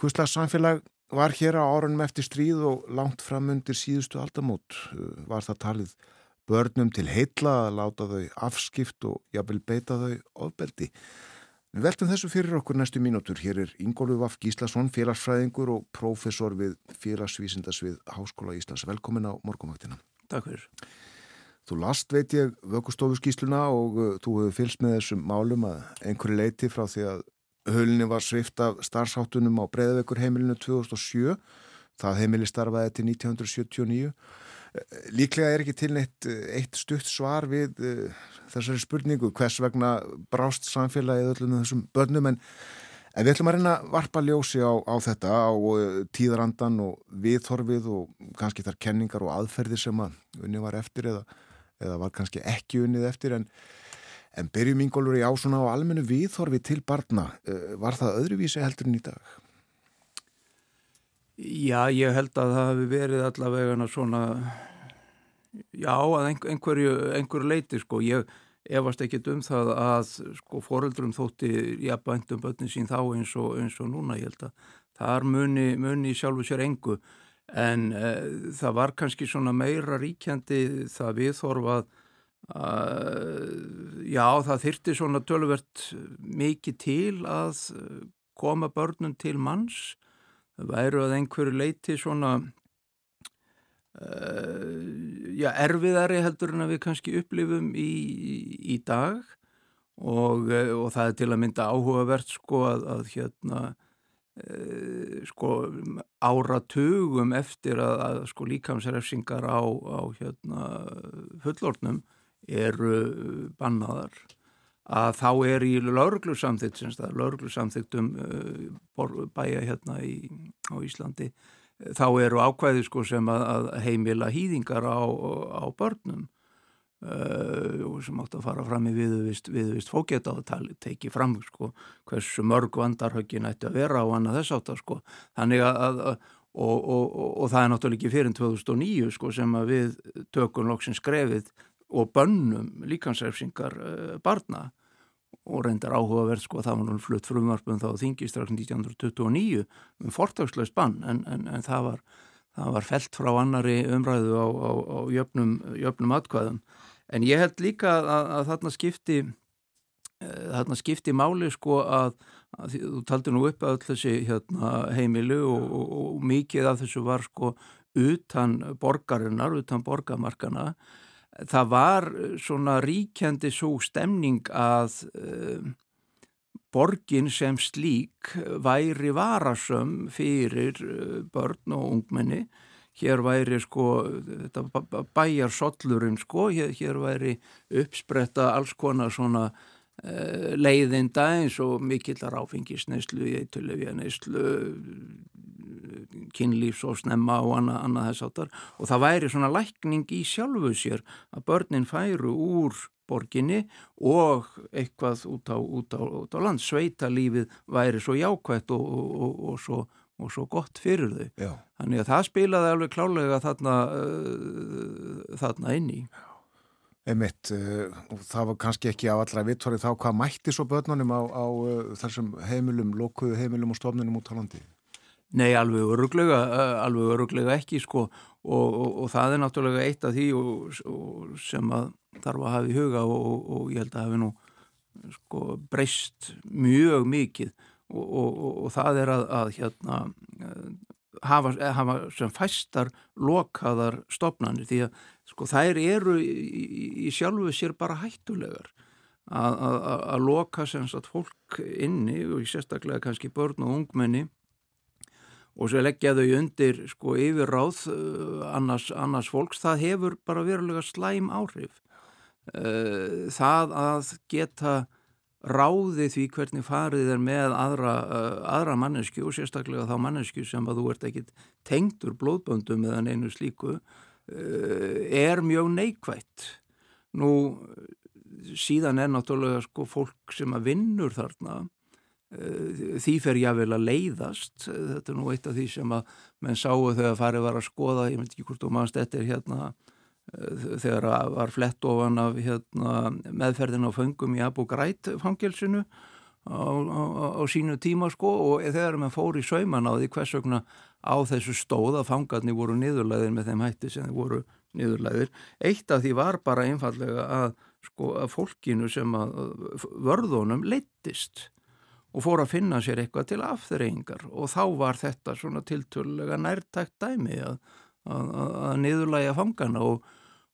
Speaker 1: Hvusla samfélag var hér á árunum eftir stríð og langt fram undir síðustu aldamót? Var það talið börnum til heitla að láta þau afskipt og jafnvel beita þau ofbeldi? Við veltum þessu fyrir okkur næstu mínútur. Hér er Ingólu Vaf Gíslason, félagsfræðingur og prófessor við félagsvísindasvið Háskóla Íslands. Velkomin á morgumöktina.
Speaker 5: Takk fyrir.
Speaker 1: Þú last, veit ég, vökustofuskísluna og uh, þú hefur fylgst með þessum málum að einhverju leiti frá því að hölinni var svift af starfsáttunum á Breiðaveikur heimilinu 2007. Það heimili starfaði til 1979. Líklega er ekki til neitt eitt stutt svar við uh, þessari spurningu hvers vegna brást samfélagið öllum þessum börnum? En, en við ætlum að reyna að varpa ljósi á, á þetta á uh, tíðarandan og viðhorfið og kannski þar kenningar og aðferðir sem að unni var eftir eða, eða var kannski ekki unnið eftir. En, en byrjum yngolur í ásuna á almennu viðhorfi til barna. Uh, var það öðruvísi heldur en í dag?
Speaker 5: Já, ég held að það hefði verið allavega svona, já, að einhverju, einhverju leiti, sko, ég efast ekkit um það að, sko, foreldrum þótti jafnbændum börnin sín þá eins og, eins og núna, ég held að þar muni, muni sjálfu sér engu, en e, það var kannski svona meira ríkjandi það viðþorfað að, já, það þyrti svona tölvert mikið til að koma börnum til manns, væru að einhverju leiti svona uh, já, erfiðari heldur en að við kannski upplifum í, í dag. Og, og það er til að mynda áhugavert sko að, að hérna uh, sko áratugum eftir að, að sko líkamsrefsingar á, á hérna fullornum eru bannaðar að þá er í lauruglu samþygt lauruglu samþygt um uh, bæja hérna í, á Íslandi þá eru ákvæði sko sem að, að heimila hýðingar á, á börnum uh, sem átt að fara fram í viðvist, viðvist fóketa og tali, teki fram sko hversu mörg vandarhöggin ætti að vera á annað þess átt sko. Þannig að, að og, og, og, og það er náttúrulega ekki fyrir 2009 sko sem að við tökum loksins skrefið og bönnum líkansrefsingar uh, barna og reyndar áhugaverð sko það var nú flutt frumvarpum þá þingi strax 1929 um fortagsleis bann en, en, en það var, var felt frá annari umræðu á, á, á jöfnum, jöfnum atkvæðum. En ég held líka að, að þarna skipti þarna skipti máli sko að, að þú taldi nú upp að þessi hérna, heimilu og, og, og mikið af þessu var sko utan borgarinnar, utan borgarmarkana það var svona ríkjandi svo stemning að uh, borgin sem slík væri varasum fyrir börn og ungmenni. Hér væri sko bæjar sollurinn sko hér, hér væri uppspretta alls konar svona leiðinda eins og mikillar áfengisneislu, eitthulefja neislu kynlífs og snemma og annað, annað þess áttar og það væri svona lækning í sjálfu sér að börnin færu úr borginni og eitthvað út á, út á, út á land. Sveitalífið væri svo jákvægt og, og, og, svo, og svo gott fyrir þau.
Speaker 1: Já.
Speaker 5: þannig að það spilaði alveg klálega þarna, uh, þarna inn í
Speaker 1: Einmitt, og það var kannski ekki á allra vittorið þá hvað mætti svo börnunum á, á uh, þessum heimilum, lokuðu heimilum og stofnunum út á landi?
Speaker 5: Nei, alveg öruglega, alveg öruglega ekki sko og, og, og það er náttúrulega eitt af því og, sem að þarf að hafa í huga og ég held að hafi nú sko breyst mjög mikið og það er að, að hérna hafa, hafa sem fæstar lokaðar stopnarnir því að sko þær eru í, í sjálfu sér bara hættulegar að, að, að loka sem sagt fólk inni og sérstaklega kannski börn og ungmenni og svo leggja þau undir sko yfirráð uh, annars, annars fólks, það hefur bara verulega slæm áhrif. Uh, það að geta ráði því hvernig farið er með aðra, uh, aðra mannesku og sérstaklega þá mannesku sem að þú ert ekkit tengdur blóðböndum eða einu slíku er mjög neikvægt. Nú síðan er náttúrulega sko fólk sem að vinnur þarna því fer ég að að leiðast þetta er nú eitt af því sem að menn sáu þegar farið var að skoða ég veit ekki hvort þú mannst þetta er hérna þegar var flett ofan af hérna, meðferðin á föngum í Abu Ghraib fangelsinu á, á, á sínu tíma sko og þegar maður fór í sauman á því hvers vegna á þessu stóð að fangarnir voru niðurlæðir með þeim hætti sem þeir voru niðurlæðir eitt af því var bara einfallega að, sko, að fólkinu sem að vörðunum leittist og fór að finna sér eitthvað til afþreyingar og þá var þetta svona tiltölulega nærtækt dæmi að, að, að niðurlæga fangana og,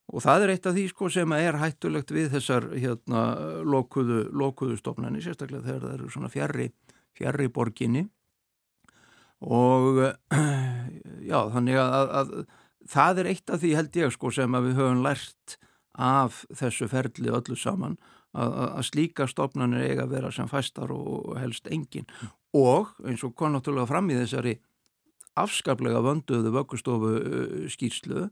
Speaker 5: og það er eitt af því sko sem er hættulegt við þessar hérna lokuðu, lokuðu stofnani, sérstaklega þegar það eru svona fjarrri, fjarrri borginni. Og já þannig að, að það er eitt af því held ég sko sem að við höfum lært af þessu ferli öllu saman að slíka stofnanir eiga að vera sem fæstar og helst engin. Og eins og kom náttúrulega fram í þessari afskaplega vönduðu vöggustofu skýrslu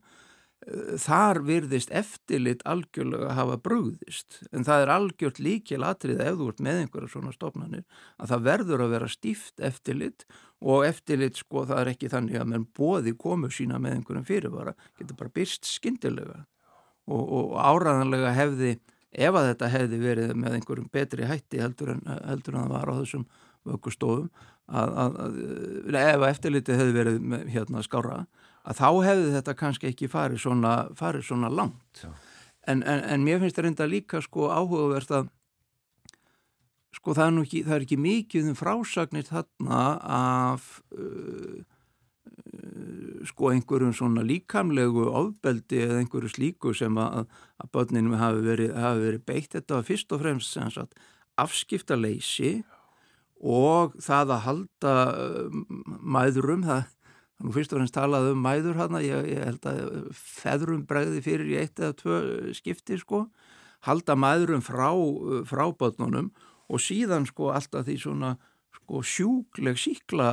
Speaker 5: þar virðist eftirlit algjörlega að hafa brugðist. En það er algjört líkjel atrið ef þú ert með einhverja svona stofnanir að það verður að vera stíft eftirlit og eftirlit sko það er ekki þannig að menn bóði komu sína með einhverjum fyrirvara. Getur bara byrst skindilega og, og áraðanlega hefði ef að þetta hefði verið með einhverjum betri hætti heldur en, heldur en það var á þessum að ef að eftirlitið hefði verið með, hérna skára að þá hefði þetta kannski ekki farið svona, farið svona langt. En, en, en mér finnst þetta reynda líka sko áhugavert að sko það er, ekki, það er ekki mikið um frásagnir þarna af uh, sko einhverjum svona líkamlegu ofbeldi eða einhverju slíku sem að, að börninum hafi verið, hafi verið beitt. Þetta var fyrst og fremst sagt, afskiptaleysi og það að halda mæðurum, það Nú fyrst og fremst talaði um mæður hérna, ég, ég held að feðrum bregði fyrir í eitt eða tvö skipti sko, halda mæðurum frá, frá börnunum og síðan sko alltaf því svona sko sjúkleg síkla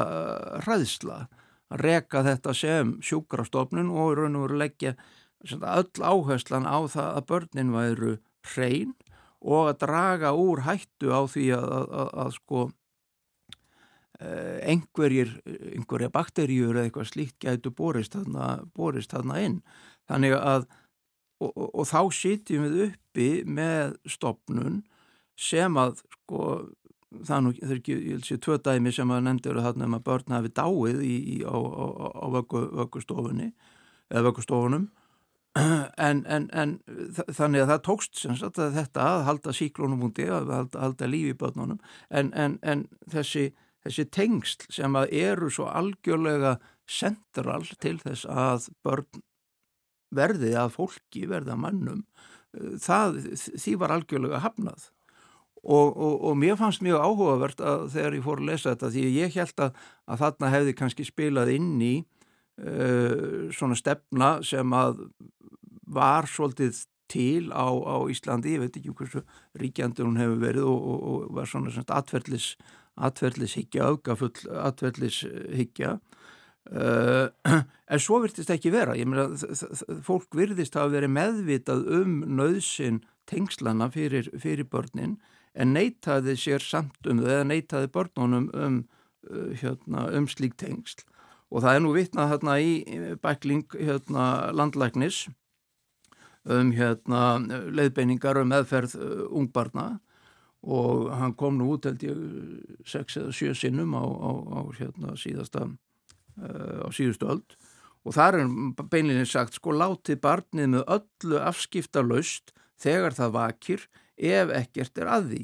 Speaker 5: ræðsla að reka þetta sem sjúkrastofnun og raun og veru leggja öll áherslan á það að börnin væru hrein og að draga úr hættu á því að, að, að, að sko einhverjir, einhverja bakteríur eða eitthvað slíkt gætu borist þarna, borist þarna inn. Þannig að, og, og, og þá sitjum við uppi með stopnun sem að, sko, það er ekki, ég vil sé, tvö dæmi sem að nefndir þarna um að börn hafi dáið í, í, á, á, á vöggustofunni, eða vöggustofunum, en, en, en þannig að það tókst sem sagt að þetta að halda síklónum úti, að halda, halda lífi í börnunum, en, en þessi þessi tengsl sem að eru svo algjörlega central til þess að börn verði að fólki, verði að mannum, það, því var algjörlega hafnað. Og, og, og mér fannst mjög áhugavert að þegar ég fór að lesa þetta því ég held að, að þarna hefði kannski spilað inn í uh, svona stefna sem að var svolítið til á, á Íslandi, ég veit ekki hversu ríkjandi hún hefur verið og, og var svona svona atverðlis atverðlishyggja, aukafull atverðlishyggja uh, en svo virtist ekki vera. Ég meina fólk virðist að vera meðvitað um nöðsin tengslana fyrir, fyrir börnin en neytaði sér samt um þau eða neytaði börnunum um, uh, hérna, um slík tengsl. Og það er nú vitnað hérna í bækling hérna, landlæknis um hérna, leiðbeiningar um meðferð uh, ungbarna og hann kom nú út held ég sex eða sjö sinnum á, á, á hérna síðasta uh, á síðustu öld. Og þar er beinlinni sagt sko látið barnið með öllu afskipta laust þegar það vakir ef ekkert er að því.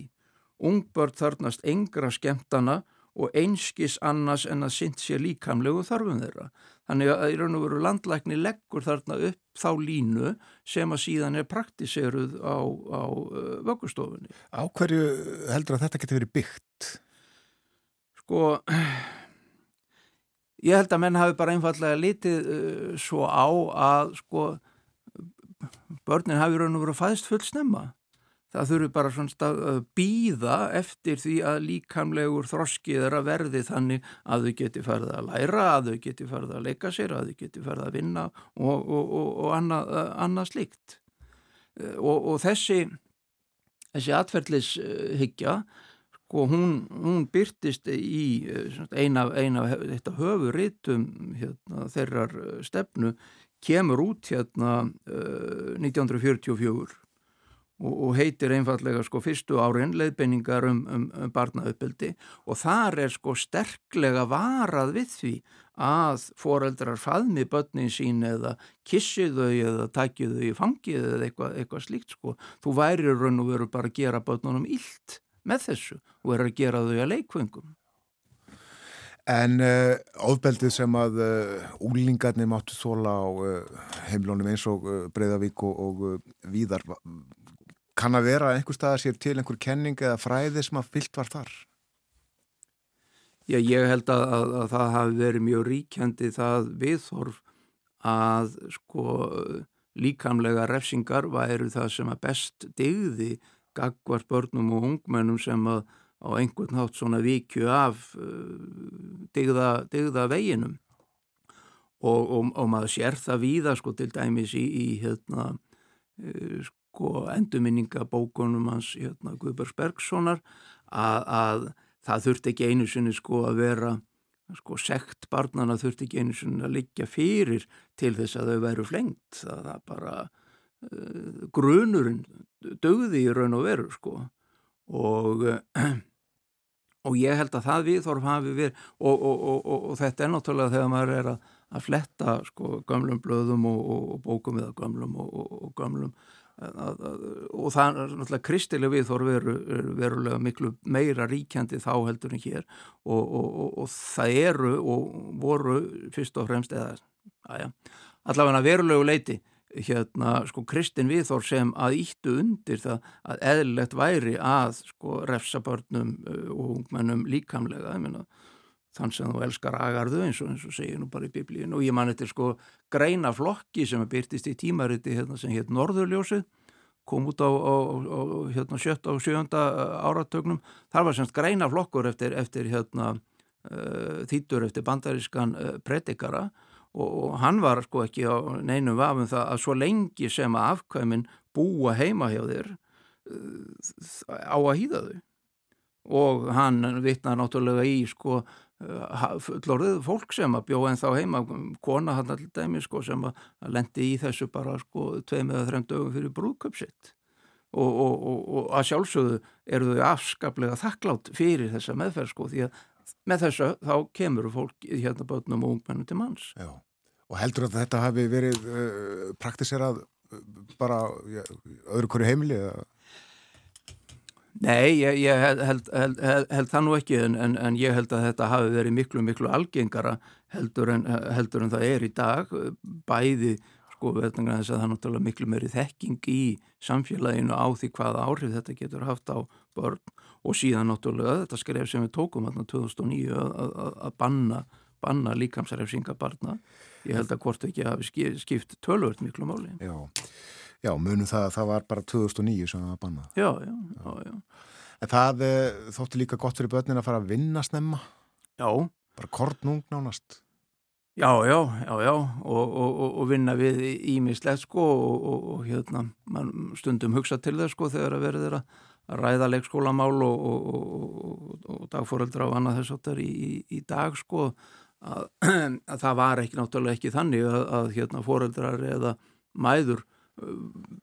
Speaker 5: Ungbörn þarnast engra skemmtana og einskis annars en að synd sér líkamlegu þarfum þeirra Þannig að í raun og veru landlækni leggur þarna upp þá línu sem að síðan er praktiseruð á, á vöggustofunni.
Speaker 1: Á hverju heldur að þetta geti verið byggt?
Speaker 5: Sko, ég held að menn hafi bara einfallega litið svo á að sko, börnin hafi raun og veru fæðst full snemma. Það þurfi bara svona að býða eftir því að líkamlegur þroskið er að verði þannig að þau geti farið að læra, að þau geti farið að leika sér, að þau geti farið að vinna og, og, og, og annað, annað slíkt. Og þessi, þessi atferðlishyggja, sko, hún, hún byrtist í eina, eina þetta höfuritum hérna, þeirrar stefnu kemur út hérna 1944 og, og heitir einfallega sko fyrstu árin leiðbeiningar um, um, um barnauppeldi og þar er sko sterklega varað við því að foreldrar faðmi börnin sín eða kissi þau eða takki þau í fangið eða eitthvað, eitthvað slíkt sko. Þú væri raun og veru bara að gera börnunum illt með þessu og er að gera þau að leikvöngum.
Speaker 1: En uh, ofbeldið sem að uh, úlingarnir máttu þóla á uh, heimlónum eins og Breiðavík og, og Víðar kann að vera einhver staðar sér til einhver kenning eða fræði sem að fyllt var þar?
Speaker 5: Já, ég held að, að, að það hafi verið mjög ríkjandi það viðhorf að sko líkamlega refsingar væru það sem að best digði gagvart börnum og ungmennum sem að á einhvern nátt svona vikju af uh, digða, digða veginum og, og, og maður sér það víða sko til dæmis í, í hérna uh, sko endurminningabókunum hans hérna Guðbergs Bergssonar að, að það þurfti ekki einu sinni sko að vera sko sekt barnana þurfti ekki einu sinni að liggja fyrir til þess að þau veru flengt það, það bara uh, grunurinn dögði í raun og veru sko. Og uh, og ég held að það viðþorf hafi verið og, og, og, og þetta er náttúrulega þegar maður er að, að fletta sko gamlum blöðum og bókum eða gamlum og gamlum og það er náttúrulega kristileg viðþorf veru, verulega miklu meira ríkjandi þá heldur en hér. Og, og, og, og það eru og voru fyrst og fremst eða aðja, allavega verulegu leiti hérna sko kristin viðþorf sem að íttu undir það að eðlilegt væri að sko refsabörnum og ungmennum líkamlega, ég meina þann sem þú elskar agarðu eins og, eins og segir nú bara í biblíun og ég man þetta sko greina flokki sem er byrtist í tímariti hérna, sem hétt Norðurljósið kom út á, á, á hérna, sjötta og sjönda áratögnum þar var semst greina flokkur eftir, eftir hérna, uh, þýttur eftir bandarískan uh, predikara. Og, og hann var sko ekki á neinum vafum það að svo lengi sem að afkvæmin búa heima hjá þér uh, á að hýða þau. Og hann vittnar náttúrulega í sko fullorðið fólk sem að bjóða en þá heima kona hann allir dæmi sko sem að lendi í þessu bara sko tveim eða þrem dögum fyrir brúðköpsitt og, og, og, og að sjálfsögðu eru þau afskaplega þakklátt fyrir þessa meðferð sko því að með þessu þá kemur fólk hérna bötnum og ungmennum til manns.
Speaker 1: Já, og heldur að þetta hafi verið uh, praktiserað bara ja, öðru hverju heimili eða
Speaker 5: Nei, ég, ég held, held, held, held það nú ekki en, en, en ég held að þetta hafi verið miklu, miklu algengara heldur en, heldur en það er í dag bæði, sko, vegna þess að það er náttúrulega miklu meiri þekking í samfélaginu á því hvaða áhrif þetta getur haft á börn og síðan náttúrulega þetta skref sem við tókum hérna 2009 að banna, banna líkamsrefsinga barna. Ég held að hvort ekki hafi skipt tölvört miklu máli.
Speaker 1: Já. Já, munum það að það var bara 2009 sem það var bannað.
Speaker 5: Já, já, já, já.
Speaker 1: En það e, þótti líka gott fyrir börnin að fara að vinna snemma?
Speaker 5: Já.
Speaker 1: Bara kortnung nánast?
Speaker 5: Já, já, já, já, og, og, og vinna við ímislegt sko og, og hérna, stundum hugsa til það sko þegar að verður að ræða leikskólamál og dagfóreldra og annað þess er í, í dag sko að, að það var ekki náttúrulega ekki þannig að, að hérna fóreldrar eða mæður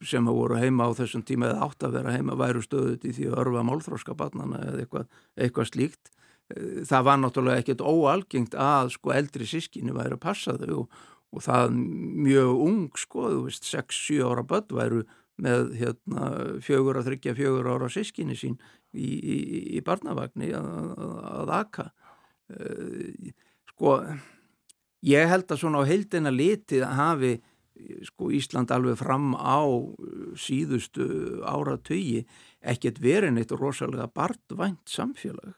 Speaker 5: sem að voru heima á þessum tíma eða átt að vera heima væru stöðut í því að örfa málþróska barnana eða eitthvað, eitthvað slíkt. Eh, það var náttúrulega ekkert óalgengt að sko eldri sískinni væri að passa þau og, og það mjög ung sko, þú veist 6-7 ára börn væru með hérna fjögur að þryggja fjögur ára sískinni sín í, í, í barnavagni að, að, að aka. Eh, sko ég held að svona á heildina litið hafi sko Ísland alveg fram á síðustu áratögi ekkert verið neitt rosalega barndvænt samfélag.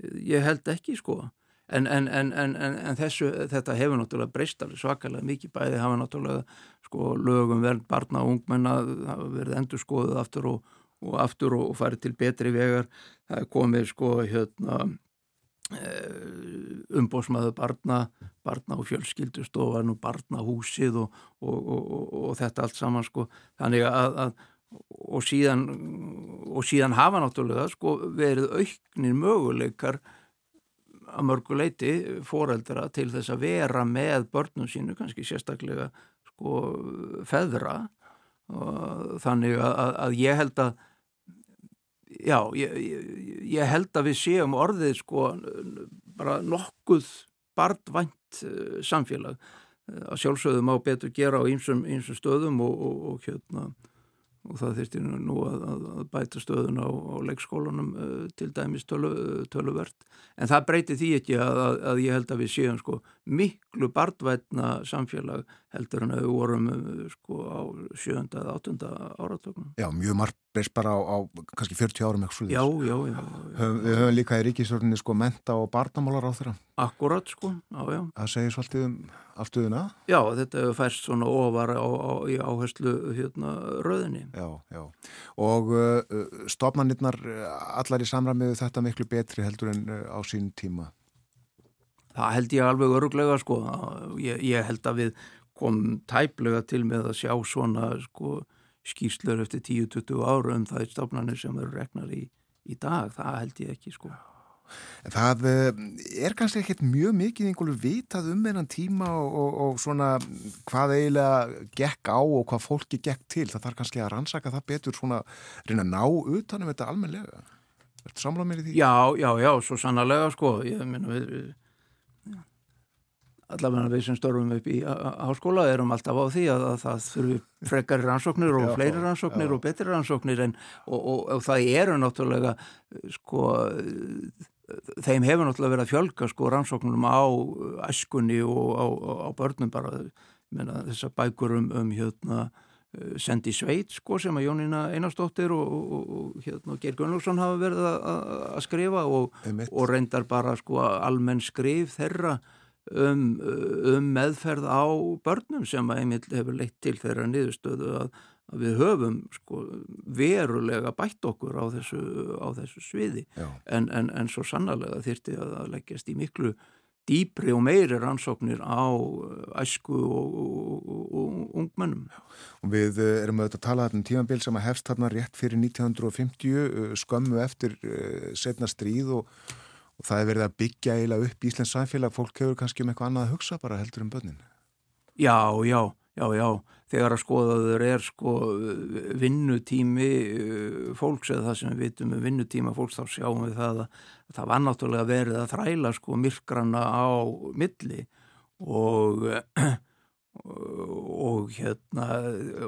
Speaker 5: Ég held ekki sko. En, en, en, en þessu, þetta hefur náttúrulega breyst alveg svakalega mikið. Bæði hafa náttúrulega sko lögum verð barna og ungmenna hafa verið endur skoðuð aftur og, og aftur og, farið til betri vegar. Það er komið sko hérna umbósmaður barna, barna og fjölskyldustofan og barnahúsið og, og, og, og þetta allt saman sko. Þannig að, að og síðan og síðan hafa náttúrulega sko verið auknir möguleikar að mörguleiti foreldra til þess að vera með börnum sínu kannski sérstaklega sko feðra. Þannig að, að ég held að já, ég, ég, held að við séum orðið sko bara nokkuð bardvænt uh, samfélag að sjálfsögðum á betur gera á einsum stöðum og, og, og hérna og það þurfti nú að, að bæta stöðun á, á leikskólanum uh, til dæmis tölu, töluvert en það breyti því ekki að, að, að ég held að við séum sko miklu bardvætna samfélag heldur en að við vorum sko á sjönda eða áttunda áratöknum.
Speaker 1: Já, mjög margt breyst bara á, á kannski 40 árum eitthvað
Speaker 5: slúðis. Já, já, já.
Speaker 1: já. Við höfum líka í ríkisvörðinni sko menta og barnamálar á þeirra.
Speaker 5: Akkurat sko, já, já.
Speaker 1: Það segir svolítið um afstöðuna.
Speaker 5: Já, þetta færst svona ofar á, á, í áherslu hérna rauðinni.
Speaker 1: Já, já. Og uh, stofnanirnar allar í samræmiðu þetta miklu betri heldur en uh, á sín tíma?
Speaker 5: Það held ég alveg öruglega sko. Ég, ég held að við komum tæplega til með að sjá svona sko skýrslur eftir 10-20 ára um það er stofnarnir sem eru regnar í, í dag, það held ég ekki sko.
Speaker 1: En það eh, er kannski ekkert mjög mikið einhverju vitað um einan tíma og, og, og svona hvað eiginlega gekk á og hvað fólki gekk til, það þarf kannski að rannsaka það betur svona, reyna að ná utanum þetta almenlega. Er þetta samlað mér í því?
Speaker 5: Já, já, já, svo sannarlega sko, ég meina við allavega við sem störfum upp í háskóla erum alltaf á því að, að það þurfi frekari rannsóknir og já, fleiri rannsóknir já. og betri rannsóknir en, og, og, og það eru náttúrulega sko þeim hefur náttúrulega verið að fjölga sko rannsóknum á æskunni og á, á börnum bara menna, þessar bækur um, um hérna sendi sveit sko sem að Jónína Einarstóttir og, og, og hérna Geir Gunnlaugsson hafa verið að skrifa og, og reyndar bara sko almenn skrif þeirra um, um meðferð á börnum sem að einmitt hefur leitt til þeirra niðurstöðu að, að við höfum sko, verulega bætt okkur á þessu, á þessu sviði. En, en, en svo sannarlega þyrti að, að leggjast í miklu dýpri og meiri rannsóknir á æsku og, og, og ungmennum.
Speaker 1: Og við eh, erum auðvitað að tala um tímanbíl sem að hefst þarna rétt fyrir 1950 eh, skömmu eftir setna stríð og og það er verið að byggja eiginlega upp Íslands samfélag, fólk hefur kannski um eitthvað annað að hugsa bara heldur um börnin.
Speaker 5: Já, já, já, já, þegar að skoðaður er sko vinnutími uh, fólks eða það sem við vitum um vinnutíma fólks þá sjáum við það að það var náttúrulega verið að þræla sko myrkrana á milli. Og og hérna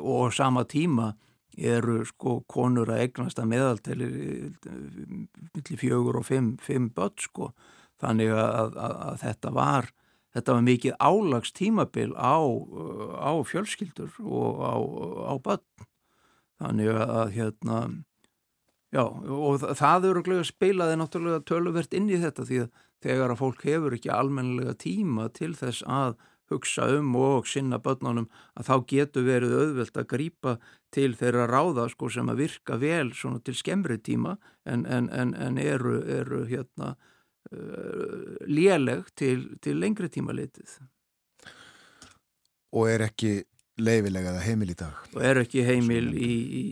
Speaker 5: og sama tíma eru sko konur að egnast að meðalteli millir fjögur og fimm, fimm börn sko. Þannig að, að, að þetta var þetta var mikið álags tímabil á, á fjölskyldur og á, á börn. Þannig að hérna já og það eru spilaði náttúrulega töluvert inn í þetta því að þegar að fólk hefur ekki almenlega tíma til þess að hugsa um og sinna börnunum að þá getur verið auðvelt að grýpa til þeirra ráða sko, sem að virka vel til skemmri tíma en, en, en, en eru, eru hérna, uh, léleg til, til lengri tíma litið.
Speaker 1: Og er ekki leifilega eða heimil í dag?
Speaker 5: Og er ekki heimil í, í,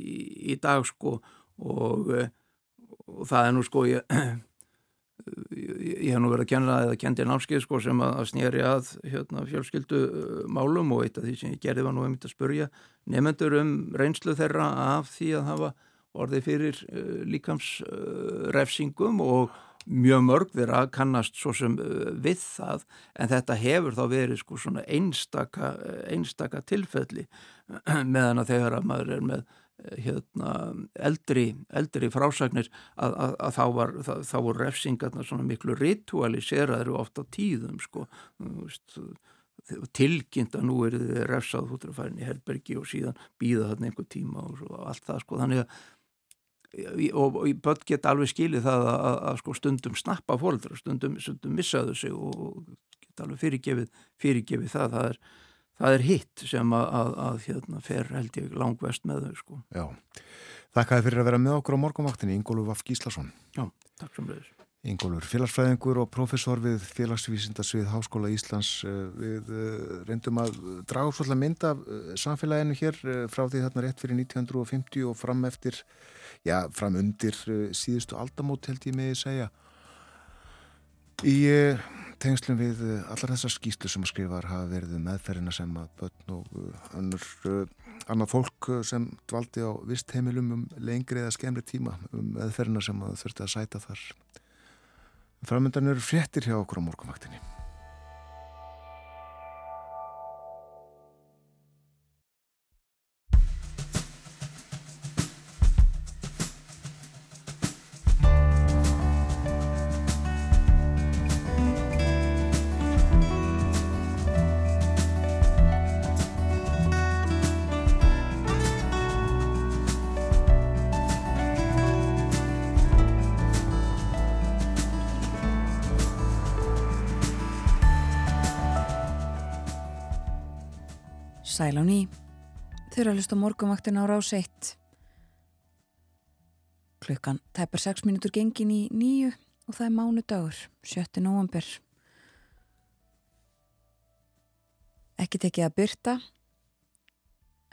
Speaker 5: í dag sko og, og það er nú sko ég ég hef nú verið að kenna eða kendi námskeið sko sem að, snýri að hérna, fjölskyldu málum og eitt af því sem ég gerði var nú einmitt að spurja nefnendur um reynslu þeirra af því að hafa orðið fyrir uh, líkamsrefsingum uh, og mjög mörg þeirra kannast svo sem uh, við það en þetta hefur þá verið sko svona einstaka, einstaka tilfelli meðan að þegar að maður er með hérna, eldri, eldri frásagnir að, að, að þá, var, það, þá voru refsingarna svona miklu ritualiseraður og ofta tíðum sko. Tilkynnt að nú er þið refsað að fara inn í herbergi og síðan býða þarna einhver tíma og, og allt það sko. Þannig að og, og börn geta alveg skilið það að, að, að sko, stundum snappa fólkdra stundum, stundum missaðu sig og geta alveg fyrirgefið, fyrirgefið það. Það er, það er hitt sem að, að hérna, fer held ég langvest með þau sko.
Speaker 1: Já, þakkaði fyrir að vera með okkur á morgumvaktinni Ingólfur Vaf Gíslason.
Speaker 5: Já, takk sem leiðis
Speaker 1: Ingólfur, félagsfræðingur og professor við félagsvísindasvið Háskóla Íslands eh, við eh, reyndum að draga svolítið mynd af eh, samfélaginu hér frá því þarna rétt fyrir 1950 og fram eftir já, fram undir síðustu aldamót held ég með að segja í tengslum við allar þessar skýslu sem að skrifar hafa verið um meðferðina sem að börn og annur, annað fólk sem dvaldi á vist heimilum um lengri eða skemmri tíma um meðferðina sem að þurfti að sæta þar Framöndan eru fréttir hjá okkur á morgunvaktinni.
Speaker 2: Sæl á ný. Þau eru að hlusta morgumvaktin á rás 1. Klukkan tæpar 6 minútur gengin í nýju og það er mánudagur, 7. november. Ekki tekið að byrta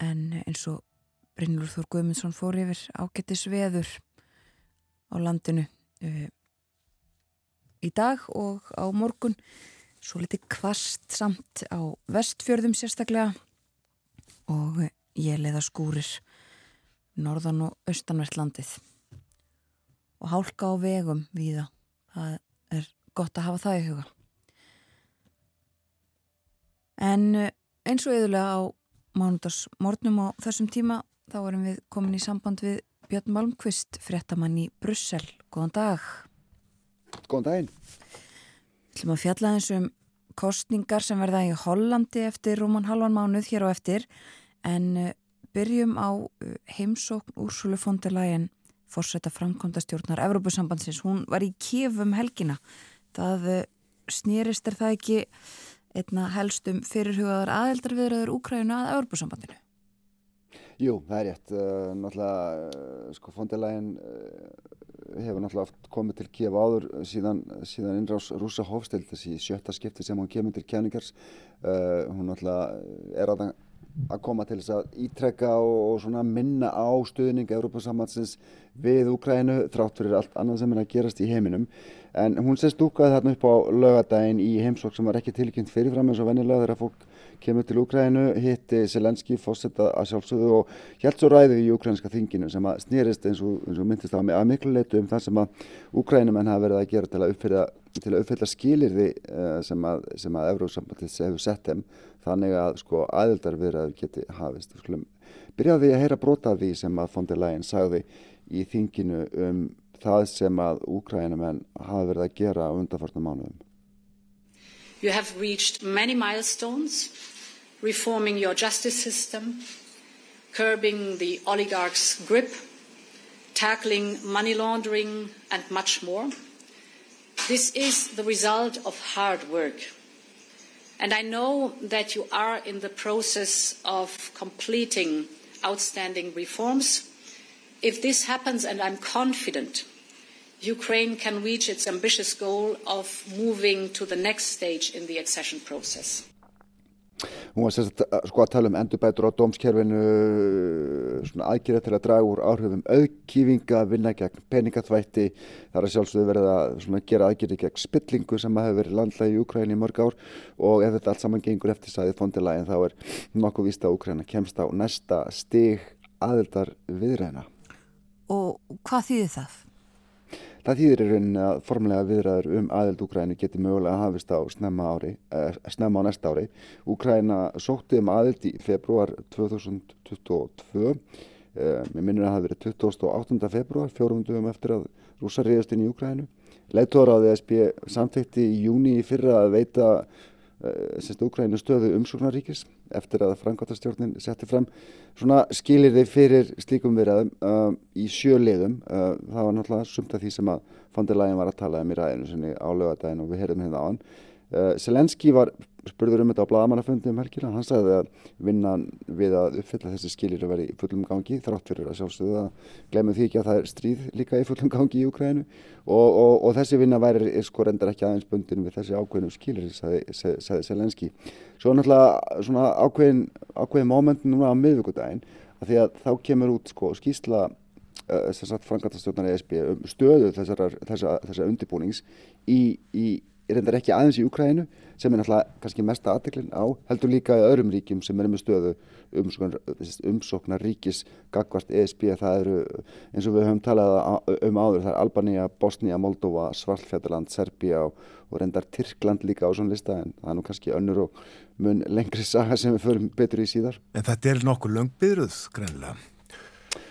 Speaker 2: en eins og Brynlur Þór Guðmundsson fór yfir ágættis veður á landinu uh, í dag og á morgun svo litið kvast samt á vestfjörðum sérstaklega og ég leiða skúrir norðan og austanvert landið og hálka á vegum viða. Það er gott að hafa það í huga. En eh, eins og yðurlega á mánudagsmórnum á þessum tíma þá erum við komin í samband við Björn Malmqvist, fréttamann í Brussel. Góðan dag.
Speaker 6: Góðan daginn.
Speaker 2: Við ætlum að fjalla eins um kostningar sem verða í Hollandi eftir rúman halvan mánuð hér á eftir en uh, byrjum á uh, heimsókn Úrsulu Fonderlægin fórsetta framkvæmdastjórnar Evrópusambandsins. Hún var í kefum helgina. Það uh, snýrist er það ekki einna helstum fyrirhugaðar aðeldarviðraður Úkræna að Evrópusambandinu.
Speaker 6: Jú, það er rétt. Uh, náttúrulega, uh, sko, Fonderlægin hefur náttúrulega oft komið til Kiev áður síðan, síðan innrás rúsa hófstild þessi sjötta skipti sem hún kemur til kjæningars uh, hún náttúrulega er að, að koma til þess að ítrekka og, og minna á stuðning Európa-samhansins við Úkrænu þrátt fyrir allt annað sem er að gerast í heiminum en hún sést úkaði þarna upp á lögadaginn í heimsók sem var ekki tilkynnt fyrirfram eins og vennilega þegar fólk kemur til Úkrænu, hitti Selenski fósetta að sjálfsögðu og hjælt svo ræðið í Úkrænska þinginu sem að snýrist eins og, eins og myndist á mig að miklu leitu um það sem að Úkrænumenn hafa verið að gera til að uppfylla, til að uppfylla skilirði uh, sem að, sem að Evrósambandis hefur sett þeim þannig að sko aðildar viðraður geti hafist. Skulum byrjaði að heyra brota því sem að von der Leyen sagði í þinginu um það sem að Úkrænumenn hafa verið að gera á undarfartum mánuðum.
Speaker 7: You have reached many milestones, reforming your justice system, curbing the oligarchs' grip, tackling money laundering, and much more. This is the result of hard work. And I know that you are in the process of completing outstanding reforms. If this happens, and I'm confident Ukraine can reach its ambitious goal of moving to the next stage in the accession process.
Speaker 6: Hún var sérstaklega sko að tala um endurbætur á dómskerfinu, aðgerða til að draga úr áhrifum auðkýfinga, vinna gegn peningaþvætti, það er sjálfsögðu verið að gera aðgerði gegn spillingu sem hafi verið landlægi í Ukræni í mörg ár og ef þetta allt saman gengur eftir sæðið fondilægin þá er nokkuð vísta að Ukræna kemst á næsta stig aðildar viðræna.
Speaker 2: Og hvað þýðir það?
Speaker 6: Það þýðir í rauninni að formlega viðræður um aðeld Úkrænu geti mögulega hafist á snemma, ári, eh, snemma á næsta ári. Úkræna sótti um aðeld í februar 2022 Uh, mér minnir að það hafi verið 28. februar, fjórum dögum eftir að rúsa reyðast inn í Úkrænu. Leittóra á ESB samþykti í júni í fyrra að veita uh, Úkrænu stöðu umsóknaríkis eftir að frangvátastjórnin setti fram svona skilir þeir fyrir slíkum verðum uh, í sjöliðum. Uh, það var náttúrulega sumt af því sem að Fonderlægin var að tala um í ræðinu sinni á lögadaginn og við heyrðum hérna á hann. Uh, Selenski var spurður um þetta á bladamannafundi um helgina, hann sagði að vinnan við að uppfylla þessi skilir að vera í fullum gangi, þrátt fyrir að sjálfsögðu að glemum því ekki að það er stríð líka í fullum gangi í Ukraínu og, og, og þessi vinna væri sko reyndar ekki aðeins bundin við þessi ákveðinu skilir, sagði, sagði Selenski. Svo náttúrulega svona ákveðin, ákveðin moment núna á miðvíkudaginn, að því að þá kemur út sko skýsla uh, sem sagt frangatastjórnar ESB um stöðu þessar, þessar, þessar undirbúnings í, í reyndar ekki aðeins í Ukrænu sem er náttúrulega kannski mesta aðteklinn á heldur líka í öðrum ríkjum sem er með stöðu umsóknar, umsóknar ríkis gagvart ESB það eru eins og við höfum talað um áður það er Albanía, Bosnia, Moldova, Svarlfjöldaland, Serbia og, og reyndar Tyrkland líka á svona lista en það er nú kannski önnur og mun lengri saga sem við förum betur í síðar.
Speaker 1: En þetta er nokkuð löngbyruð greinlega?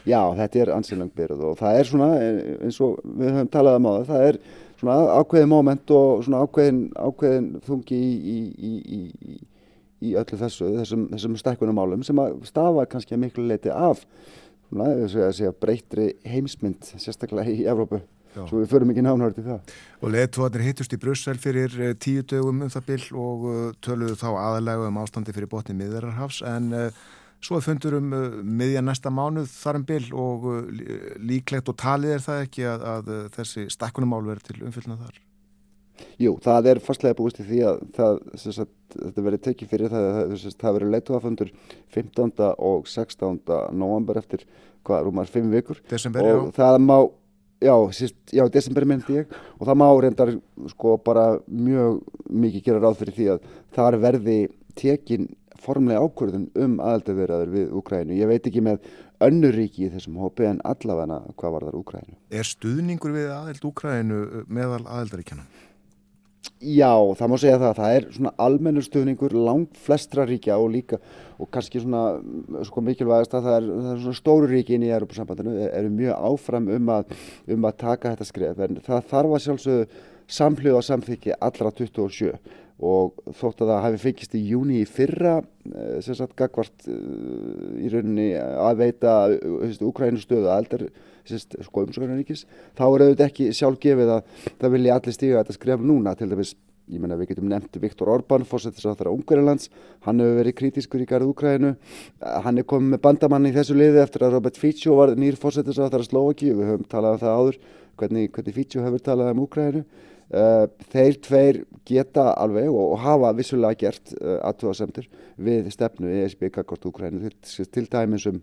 Speaker 6: Já, þetta er ansið löngbyruð og það er svona eins og við höfum talað um áður, það er svona ákveðin moment og svona ákveðin, ákveðin þungi í, í, í, í öllu þessu, þessum, þessum stækkunum málum sem að stafa kannski að miklu leiti af svona, segja, segja, breytri heimsmynd, sérstaklega í Evrópu. Já. Svo við förum ekki nánar til það.
Speaker 1: Og leðtóðanir hittust í Brussel fyrir eh, tíu dögum um það byll og eh, töluðu þá aðalega um ástandi fyrir botni miðararhafs en uh, Svo fundur um uh, miðja næsta mánuð þar um byll og uh, líklegt og talið er það ekki að, að uh, þessi stakkunumál verður til umfyllna þar?
Speaker 6: Jú, það er fastlega búist í því að það, sagt, þetta verður tekið fyrir það að það verður leituafundur 15. og 16. november eftir hvað, rúmar 5 vikur
Speaker 1: Desember,
Speaker 6: og já. það má Já, síst, já, desember myndi ég og það má reyndar sko bara mjög mikið gera ráð fyrir því að þar verði tekin formlega ákvörðun um aðaldavirðaður við Úkrænu. Ég veit ekki með önnur ríki í þessum hópi en allavega hvað var þar Úkrænu.
Speaker 1: Er stuðningur við aðald Úkrænu uh, meðal aðaldaríkjana?
Speaker 6: Já, það má segja það. Það er svona almennur stuðningur langt flestra ríkja og líka og kannski svona sko, mikilvægast að það er, það er svona stóru ríki inn í Europasambandinu eru mjög áfram um að, um að taka þetta skref en það þarf að sjálfsögðu samhljóða samþykki allra 27 og þótt að það hafi fengist í júni í fyrra eh, sem sagt gagvart eh, í rauninni að veita Ukrænu stöðu að eldar sko umsöknaríkis, þá er auðvitað ekki sjálf gefið að það vilja allir stíga þetta skref núna. Til dæmis, ég menna við getum nefnt Viktor Orbán, fórsettis á þaðra Ungarilands hann hefur verið kritískur í garð Ukrænu hann er komið með bandamann í þessu liði eftir að Robert Fico var nýr fórsettis á þaðra Slovaki, við höfum talað um það áður hvernig, hvernig Fico hefur talað um Ukrænu þeir tveir geta alveg og, hafa vissulega gert uh, aðtúasemtir við stefnu ESB kakort Úkrænu til, dæmis um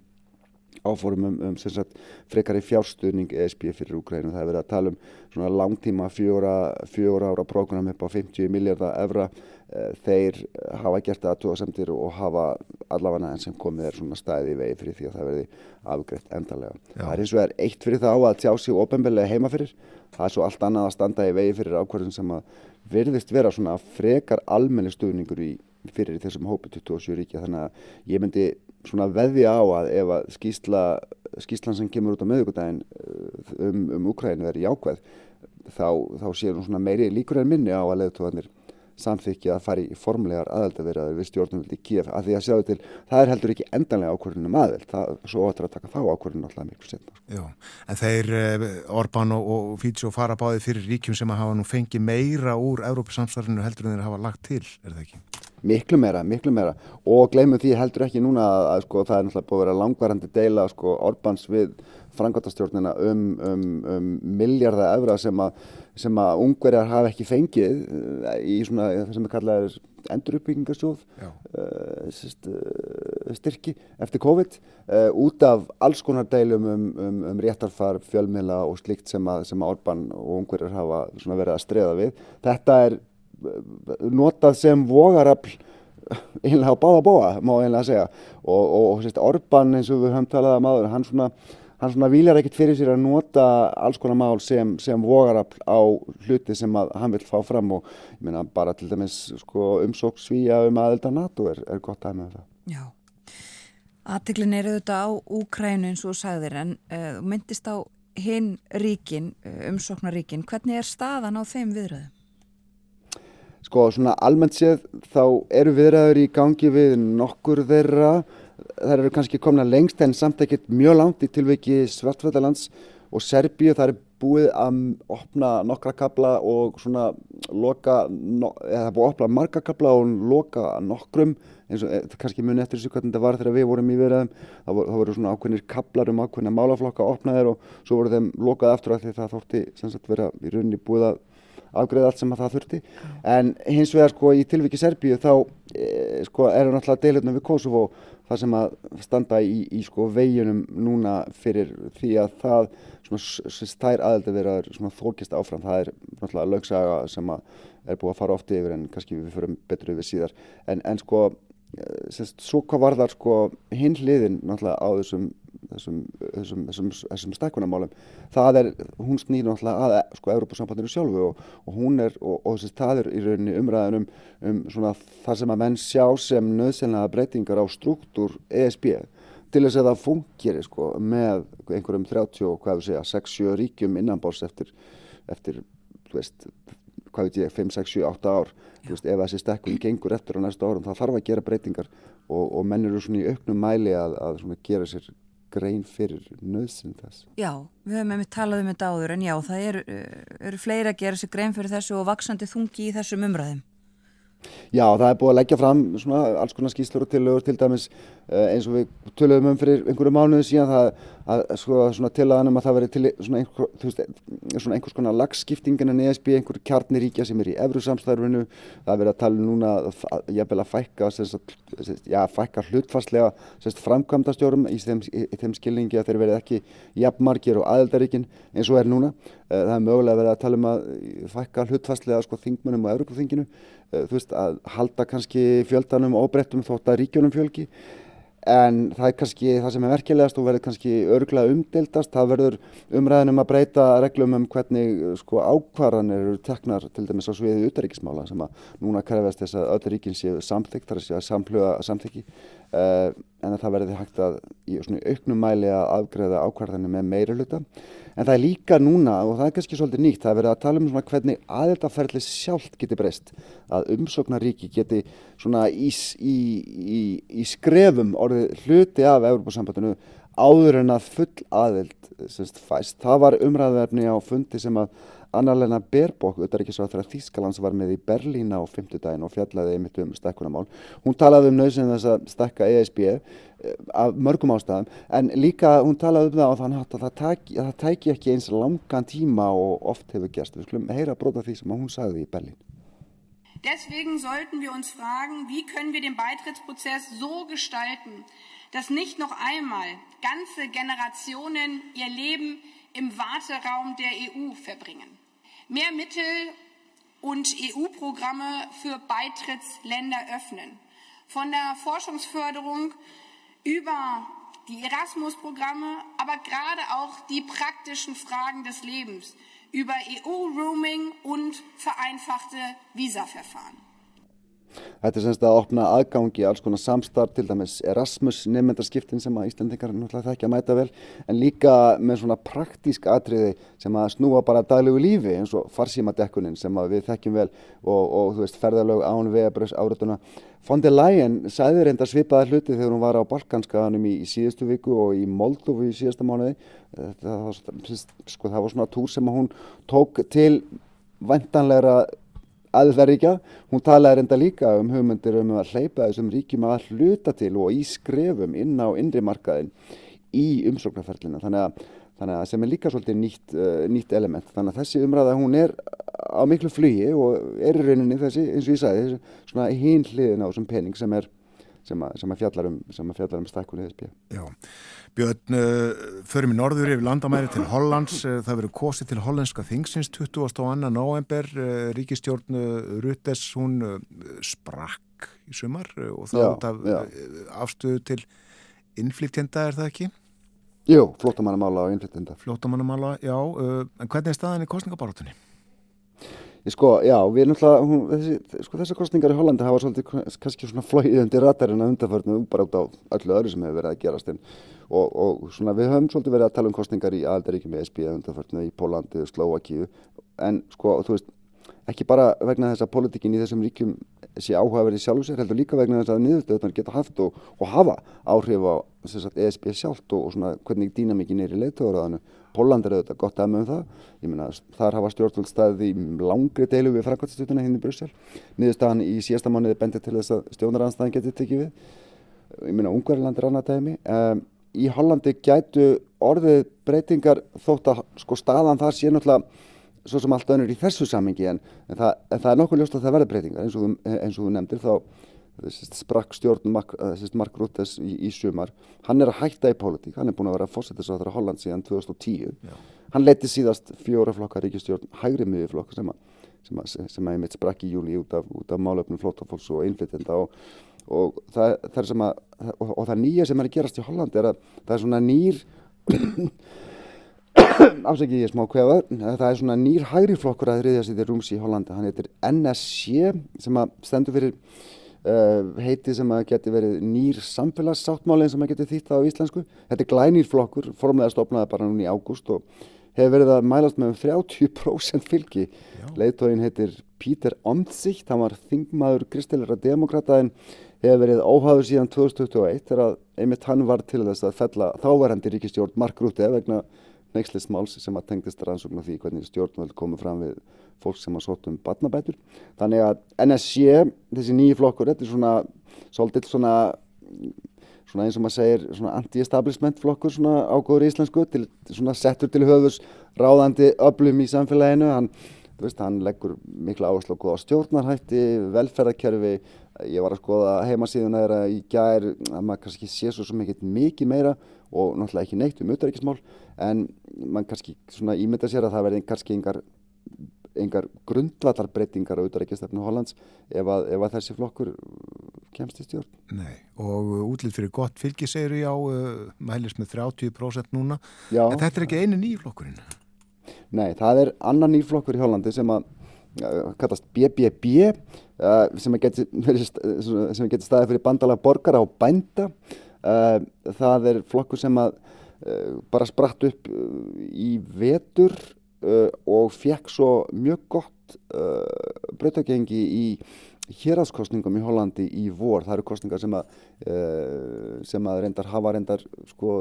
Speaker 6: áfórum um, um sagt, frekari fjárstuðning ESB fyrir Úkrænu. Það er verið að tala um langtíma fjóra, fjóra ára prógram upp á 50 miljardar evra. Uh, þeir hafa gert aðtúasemtir og hafa allavega enn sem komið er svona stæði í vegi fyrir því að það verði afgreitt endalega. Já. Það er eins og er eitt fyrir þá að tjá sig ofenbellega heima fyrir það er svo allt annað að standa í vegi fyrir ákvarðun sem að verðist vera svona frekar almenni stuðningur í, fyrir þessum hópi 27 ríkja þannig að ég myndi svona veði á að ef að skýsla, skýslan sem kemur út á meðugudaginn uh, um, um Ukrænu er jákvæð þá, þá séum svona meiri líkur en minni á að leðtóðanir samþykja að fara í formlegar aðeldavirðaður við stjórnumvildi Kíf að því að sjáu til það er heldur ekki endanlega ákvörðunum aðeld það svo óttur að taka þá ákvörðunum alltaf miklu setna.
Speaker 1: Sko. Já, en þeir eh, Orbán og, og Fítsjó fara báði fyrir ríkjum sem að hafa nú fengið meira úr Európa-samstarfinu heldur en þeir hafa lagt til, er það ekki?
Speaker 6: Miklu meira, miklu meira og gleymum því heldur ekki núna að, að sko, það er náttúrulega búið að vera langvarandi deila sko, Orbáns við frangotastjórnina um, um, um miljardar efra sem að, sem að ungverjar hafa ekki fengið uh, í svona það sem er kallað enduruppbyggingarsjóð uh, styrki eftir COVID uh, út af alls konar deilum um, um, um réttarfar, fjölmila og slikt sem að, sem að Orbán og ungverjar hafa verið að streða við. Þetta er notað sem vogarafl einlega á báða bóa má einlega segja og, og, og Orbán eins og við höfum talað um aður hann svona hann svona viljar ekkert fyrir sér að nota alls konar mál sem, sem vogarafl á hluti sem að hann vil fá fram og ég meina bara til dæmis sko, umsóksvíja um aðelda NATO er, er gott að með það.
Speaker 2: Já, Aðteglin er auðvitað á Úkrænu eins og sagðir en uh, myndist á hinn ríkin, uh, umsóknaríkin. Hvernig er staðan á þeim viðröðum?
Speaker 6: Sko svona almennt séð þá eru viðræður í gangi við nokkur þeirra. Það eru kannski komna lengst en samt ekkert mjög langt í tilveiki Svartfættalands og Serbíu. Það er búið að opna nokkra kabla og svona loka, no, eða það er búið að opna marga kabla og loka nokkrum eins og eh, kannski muni eftir þessu hvernig þetta var þegar við vorum í viðræðum. Það voru, það svona ákveðnir kablar um ákveðna málaflokka opnaðir og svo voru þeim lokað aftur af því það þótti sem sagt vera í rauninni búið að afgreða allt sem að það þurfti en hins vegar sko í tilviki Serbíu þá e, sko eru náttúrulega deilutna við Kosovo það sem að standa í, í sko veginum núna fyrir því að það stær aðeldi vera svona þókist áfram. Það er náttúrulega lögsaga sem að er búið að fara ofti yfir en kannski við förum betur yfir síðar. En, en sko Sest, svo hvað var þar sko hinn hliðin náttúrulega á þessum þessum, þessum, þessum, þessum stækkunamálum það er, hún snýr náttúrulega að sko Európa-sambandinu sjálfu og, og hún er, og, og þess að það er í rauninni umræðin um, svona það sem að menn sjá sem nöðsynlega breytingar á struktúr ESB til þess að það fungir sko með einhverjum 30 og hvað við segja 6-7 ríkjum innanbárs eftir, eftir, þú veist hvað veit ég, 5, 6, 7, 8 ár. Veist, ef þessi stekkun gengur eftir á næsta árum þá þarf að gera breytingar og, og menn eru svona í auknum mæli að, að gera sér grein fyrir nöðsinn þess.
Speaker 2: Já, við höfum með talað um þetta áður en já, það eru, eru fleiri að gera sér grein fyrir þessu og vaksandi þungi í þessum umræðum.
Speaker 6: Já, það er búið að leggja fram svona alls konar skýslur og tillögur til dæmis eins og við töluðum um fyrir einhverju mánuðu síðan það að sko svona tilaðanum að það veri til svona, einhver, veist, svona einhvers konar lagskiptingin en ESB, einhver kjarniríkja sem er í efru samstæðurinu, það verið að tala núna jafnvel að fækka sest, já, fækka hlutfarslega sest, framkvæmdastjórum í í, í þeim skilningi að þeir verið ekki jafnmargir og aðeldaríkin eins og er núna. Það er mögulega verið að tala um að fækka hlutfarslega sko þingmunum og Evropaþinginu þú veist að halda kannski fjöldanum og óbrettum þótt að ríkjónum fjölgi en það er kannski það sem er verkilegast og verður kannski örgulega umdeildast það verður umræðinum að breyta reglum um hvernig sko ákvarðanir eru teknar til dæmis á sviðið utaríkismála sem að núna krefast þess að öll ríkin séu samþykkt, þar séu að samfluga samþykki. Uh, en að það verður hægt að í auknum mæli að afgreða ákvarðanir með meira hluta en það er líka núna og það er kannski svolítið nýtt það er verið að tala um svona hvernig aðeldaferðli sjálft geti breyst að umsóknaríki geti svona í, í, í, í skrefum orðið hluti af Európa-sambandinu áður en að full aðeld fæst. Það var umræðverðni á fundi sem að Anna-Lena Berbók, auðvitaðrikiðsráþara Þýskalands var með í Berlín á fymtudaginn og fjallaði einmitt um stekkunamál. Hún talaði um nöðsinn þess að stekka ESB af mörgum ástæðum en líka hún talaði um það og þannig að það tæki, það tæki ekki eins langan tíma og oft hefur gerst. Við skulum heyra brota því sem hún sagði í Berlín.
Speaker 8: Deswegen sollten wir uns fragen, wie können wir den Beitrittsprozess so gestalten, dass nicht noch einmal ganze Generationen ihr Leben im Warteraum der EU verbringen. Mehr Mittel und EU-Programme für Beitrittsländer öffnen. Von der Forschungsförderung über die Erasmus-Programme, aber gerade auch die praktischen Fragen des Lebens, über EU-Roaming und vereinfachte Visaverfahren.
Speaker 6: Þetta er semst að opna aðgangi alls konar samstarf, til dæmis Erasmus nefnendarskiptin sem að Íslandingar náttúrulega þekkja að mæta vel, en líka með svona praktísk atriði sem að snúa bara daglegu lífi eins og farsímadekkunin sem við þekkjum vel og, og þú veist ferðalög án vegabröðs áratuna. Von der Leyen sæði reynda svipaða hluti þegar hún var á Balkanskaðanum í, í síðustu viku og í Moldófu í síðasta mánuði. Það var, sko, það var svona túr sem hún tók til vantanlegra aðverðíkja. Hún talaði reynda líka um hugmyndir um að hleypa þessum ríkjum að hluta til og í skrefum inn á innri markaðin í umsóknarferlina. Þannig þannig að sem er líka svolítið nýtt, uh, nýtt element. Þannig að þessi umræða hún er á miklu flugi og er í rauninni þessi, eins og ég sagði, svona hinn hliðin á þessum pening sem er sem að, sem að fjallar um, um stækkunni þess bíða.
Speaker 1: Já, Björn, uh, förum í norður yfir landamæri til Hollands, uh, það verður kosið til hollandska þingsins 22. november, uh, ríkistjórn Rutes, hún sprakk í sumar og það út af afstöðu til innflytjenda, er það ekki?
Speaker 6: Jú, flótamannamála og innflytjenda.
Speaker 1: Flótamannamála, já, en hvernig er staðan í kostningabarátunni?
Speaker 6: Sko, já, við náttúrulega, hún, þessi, sko, þessar kostningar í Hollandi hafa svolítið kannski svona flóið undir ratarinn að undarförnum bara út á öllu öðru sem hefur verið að gerast en, og, og svona við höfum svolítið verið að tala um kostningar í aðaldaríkjum í SB undarförnum í Pólandi, Slóakíu en sko, þú veist, ekki bara vegna þess að politíkin í þessum ríkjum sé áhugaverði sjálfur sér, heldur líka vegna þess að niðurstöðunar geta haft og, og hafa áhrif á sagt, ESB sjálft og, og svona hvernig dýnamíkin er í leitóraðanu. Póland er auðvitað gott dæmi um það. Ég meina, þar hafa stjórnvöld staðið í langri deilu við framkvæmstastutuna hinn í Brussel. Niðurstaðan í síðasta mánuði bendið til þess að stjórnaranstæðin getið tekið við. Ég meina, Ungverðarland er annað dæmi. Um, í Hollandi gætu orðið breytingar þótt að sko staðan þar sé náttúrulega svo sem allt önnur í þessu samengi en, en, það, en það er nokkuð ljóst að það verður breytingar eins og, þú- eins og þú nefndir þá sprakk stjórn Mark, eh, Mark Ruttes í, í sumar. Hann er að hætta í pólitík, hann er búin að vera fósettisáður á Holland síðan 2010 hann leiti síðast fjóra flokka ríkistjórn hægri miðjuflokk sem að sem að, sem að einmitt sprakk í júli út af, út af málöfnum flótafólks og innflytjenda og, og það, það sem að og, og það nýja sem er að gerast í Holland er að það er svona nýr afsækið ég smá kvefa það er svona nýr hægri flokkur að þriðja sér til rúms í Hollandi, hann heitir NSC sem að stendur fyrir uh, heiti sem að geti verið nýr samfélagssáttmáli sem að geti þýtt það á íslensku. Þetta er glænýr flokkur, formlega stopnaði bara núna í ágúst og hefur verið að mælast með um 30% fylgi. Leiðtógin heitir Pítur Omtzigt hann var þingmaður kristilera demokrata en hefur verið óhafður síðan 2021 þegar að einmitt hann var til þess að fella þáverandi ríkistjórn Mark Rutte vegna neykslismáls sem að tengdist rannsókn á því hvernig stjórnvöld komu fram við fólk sem að sótt um barnabætur. Þannig að NSC, þessi nýji flokkur, þetta er svona svolítið svona, svona eins og maður segir anti-establishment flokkur svona ágóður íslensku, til, svona settur til höfus ráðandi öflum í samfélaginu, hann, veist, hann leggur mikla áherslu á stjórnarhætti, velferðarkerfi, ég var að skoða heimasíðuna þeirra í gær, að maður kannski sé svo mikið meira og náttúrulega ekki neitt um auðvitaðrikismál en mann kannski svona ímynda sér að það verði kannski engar, engar grundvallarbreytingar á auðvitaðrikistefnu Hollands ef að, ef að þessi flokkur kemst í stjórn.
Speaker 1: Nei, og útlýtt fyrir gott fylgi segir já, uh, mælist með 30% núna,
Speaker 6: Já.
Speaker 1: en þetta er ekki einu nýjflokkurinn.
Speaker 6: Nei, það er annar nýrflokkur í Hollandi sem að uh, kallast BBB uh, sem geti, sem geti staðið fyrir bandala borgara og bænda. Uh, það er flokkur sem að uh, bara spratt upp uh, í vetur og fekk svo mjög gott brautagengi í héraðskostningum í Hollandi í vor. Það eru kostningar sem að, sem að reyndar hafa reyndar sko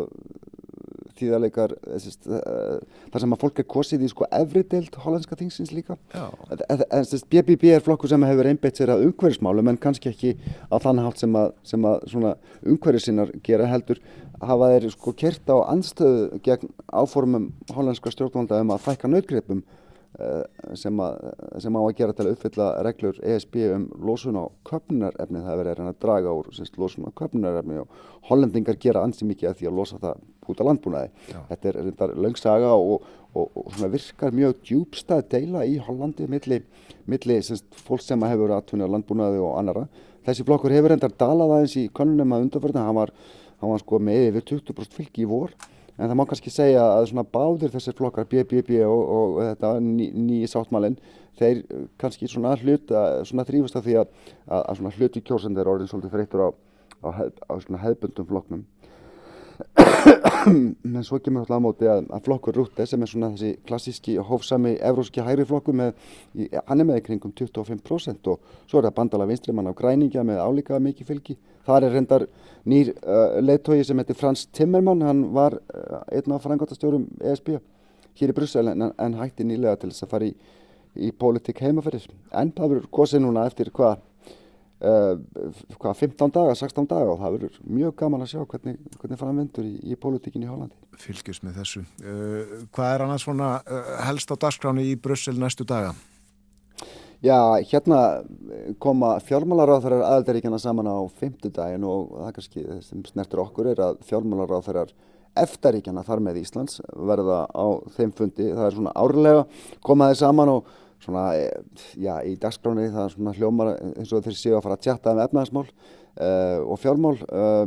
Speaker 6: þýðarleikar eh, uh, þar sem að fólk er kosið í sko efri deild hollandska þingsins líka.
Speaker 1: Já.
Speaker 6: En- BBB er flokkur sem hefur einbeitt sér að umhverfismálum en kannski ekki á þannig hátt sem að, sem að svona umhverfisinnar gera heldur. Hafa þeir sko kert á anstöðu gegn áformum hollandska stjórnvalda um að fækka nautgripum? uh, sem, að, sem á að gera til að uppfylla reglur ESB um losun á köpnunarefni það er verið að að draga úr semst, losun á köpnunarefni og hollendingar gera ansi mikið að því að losa það út á landbúnaði. Þetta er reyndar löngsaga og, og, og virkar mjög djúbstað deila í Hollandi milli, milli semst, fólk sem hefur atvinni á landbúnaði og annara. Þessi flokkur hefur reyndar dalað aðeins í konunum að undarförna, hann var, hann var sko með yfir 20% fylgi í vor en það má kannski segja að svona báðir þessir flokkar BBB og, og þetta ný, nýji sáttmálinn þeir kannski svona hluta, svona þrýfust af því að, að, að svona hluti kjósendur er orðin svolítið þreyttur á, á, hef, á svona hefbundum flokknum en svo kemur alltaf á móti að, að flokkur Rútte sem er svona þessi klassíski hófsami evróski hægri flokkur með, hann er með í kringum 25% og svo er það bandala vinstrimann á græningja með álíka mikið fylgi. Það er reyndar nýr uh, leittói sem heitir Frans Timmermann, hann var uh, einn af frangotastjórum ESB hér í Brussel en, en hætti nýlega til þess að fara í, í pólitík heimaferðir. En það verður kosið núna eftir hvað hvað, 15 daga, 16 daga og það verður mjög gaman að sjá hvernig, hvernig framvendur í, í pólitíkinni í Hollandi.
Speaker 1: Fylgjus með þessu. Uh, hvað er annars svona uh, helst á dagskráni í Brussel næstu daga?
Speaker 6: Já, hérna koma fjármálaráþarar aðaldaríkjana saman á fimmtudaginn og það kannski sem snertur okkur er að fjármálaráþarar eftaríkjana þar með Íslands verða á þeim fundi. Það er svona árlega komaði saman og svona, eh, já, í dagskráni það er svona hljómar eins og þeir séu að fara að tjatta um efnaðasmál uh, og fjármál, uh,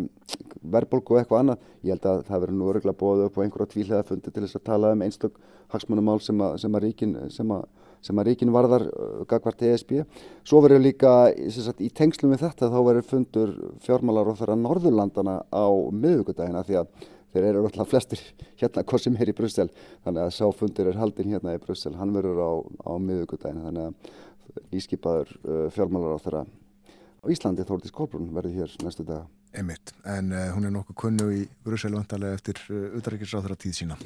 Speaker 6: verðbólgu og eitthvað annað. Ég held að það verður nú öruglega bóðið upp á einhverja tvíhlega fundi til þess að tala um einstök hagsmunumál sem að, sem að ríkin, sem að, sem að ríkin varðar uh, gagvart ESB. Svo verður líka sagt, í tengslum við þetta þá verður fundur fjármálar og þeirra Norðurlandana á miðugudagina því að þeir eru alltaf flestir hérna hvað sem er í Brussel. Þannig að sáfundur er haldinn hérna í Brussel. Hann verður á, á miðugudagina þannig að nýskipaður uh, fjármálar á þeirra á Íslandi Þórdís Kolbrún verður hér næstu dag
Speaker 1: Einmitt, en uh, hún er nokkuð kunnu í Brussel vantarlega eftir uh, utarrikiðsráþara tíð sína.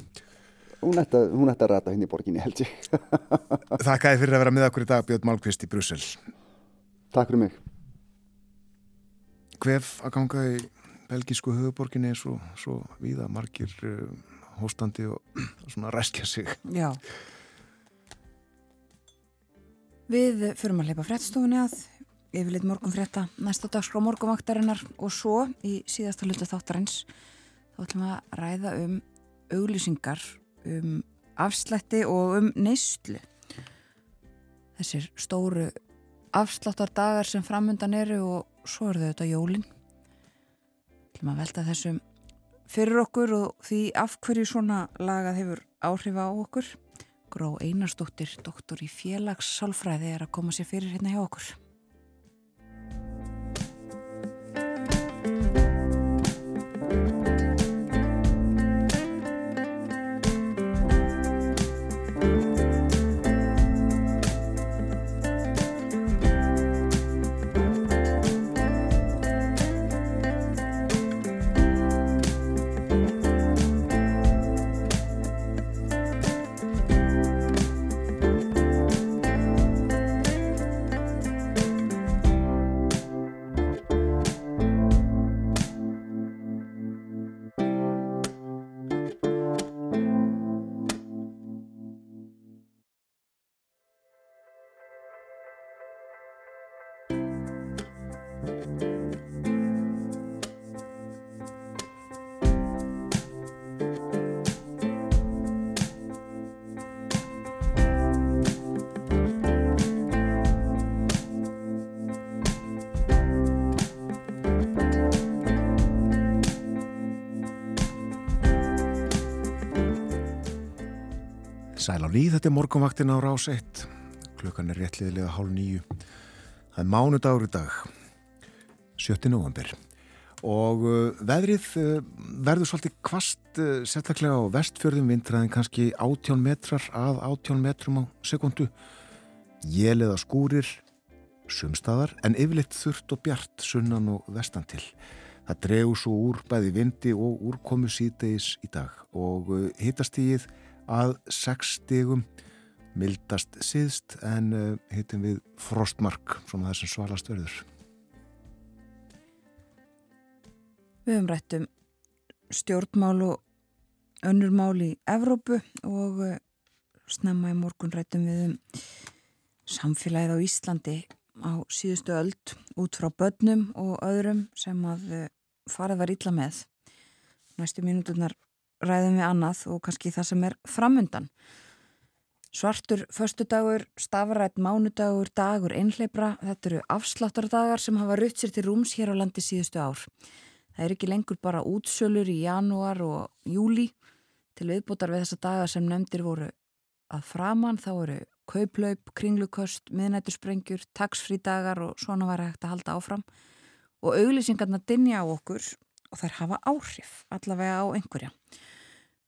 Speaker 6: Hún ætti að, rata hinn í borginni held ég.
Speaker 1: Þakka þið fyrir að vera með okkur í dag Björn Málkvist í Brussel.
Speaker 6: Takk fyrir mig.
Speaker 1: Hvef að ganga í belgísku höfuborginni er svo, svo víða margir uh, hóstandi og svona ræskja sig.
Speaker 2: Já. Við förum að leipa fréttstofunni að yfirleitt morgun frétta næsta dagskrá morgunvaktarinnar og svo í síðasta hlutu þáttarins þá ætlum við að ræða um auglýsingar, um afslætti og um neyslu. Þessir stóru afsláttardagar sem framundan eru og svo eru þau þetta jólinn. Ætlum að velta þessum fyrir okkur og því af hverju svona lagað hefur áhrif á okkur. Gró Einarsdóttir, doktor í félagssálfræði er að koma sér fyrir hérna hjá okkur.
Speaker 1: Sæl á líð, þetta er morgunvaktin á rás 1. Klukkan er réttliðilega hálf nýju. Það er mánudagur í dag, 7. november. Og uh, veðrið uh, verður svolítið kvast uh, sérstaklega á vestfjörðum vintraðin kannski 18 metrar að 18 metrum á sekundu. Jéliða skúrir, sumstaðar, en yfirleitt þurft og bjart sunnan og vestan til. Það dregur svo úr bæði vindi og úrkomu síðdeis í dag og hitastígið að 6 stigum mildast síðst en hittum við frostmark svona þessum svalast verður.
Speaker 2: Við höfum rætt um stjórnmál og önnur mál í Evrópu og uh, snemma í morgun rættum við um samfélagið á Íslandi á síðustu öld út frá börnum og öðrum sem að uh, farið var illa með. Næstu mínúturnar ræðum við annað og kannski það sem er framundan. Svartur föstudagur, stafrætt mánudagur, dagur einhleipra, þetta eru afsláttardagar sem hafa rutt sér til rúms hér á landi síðustu ár. Það er ekki lengur bara útsölur í janúar og júli til viðbútar við þessa dagar sem nefndir voru að framann þá eru kauplaup, kringluköst, miðnættursprengjur, taksfrídagar og svona var hægt að halda áfram og auglýsingarna dinja á okkur og þær hafa áhrif allavega á einhverja.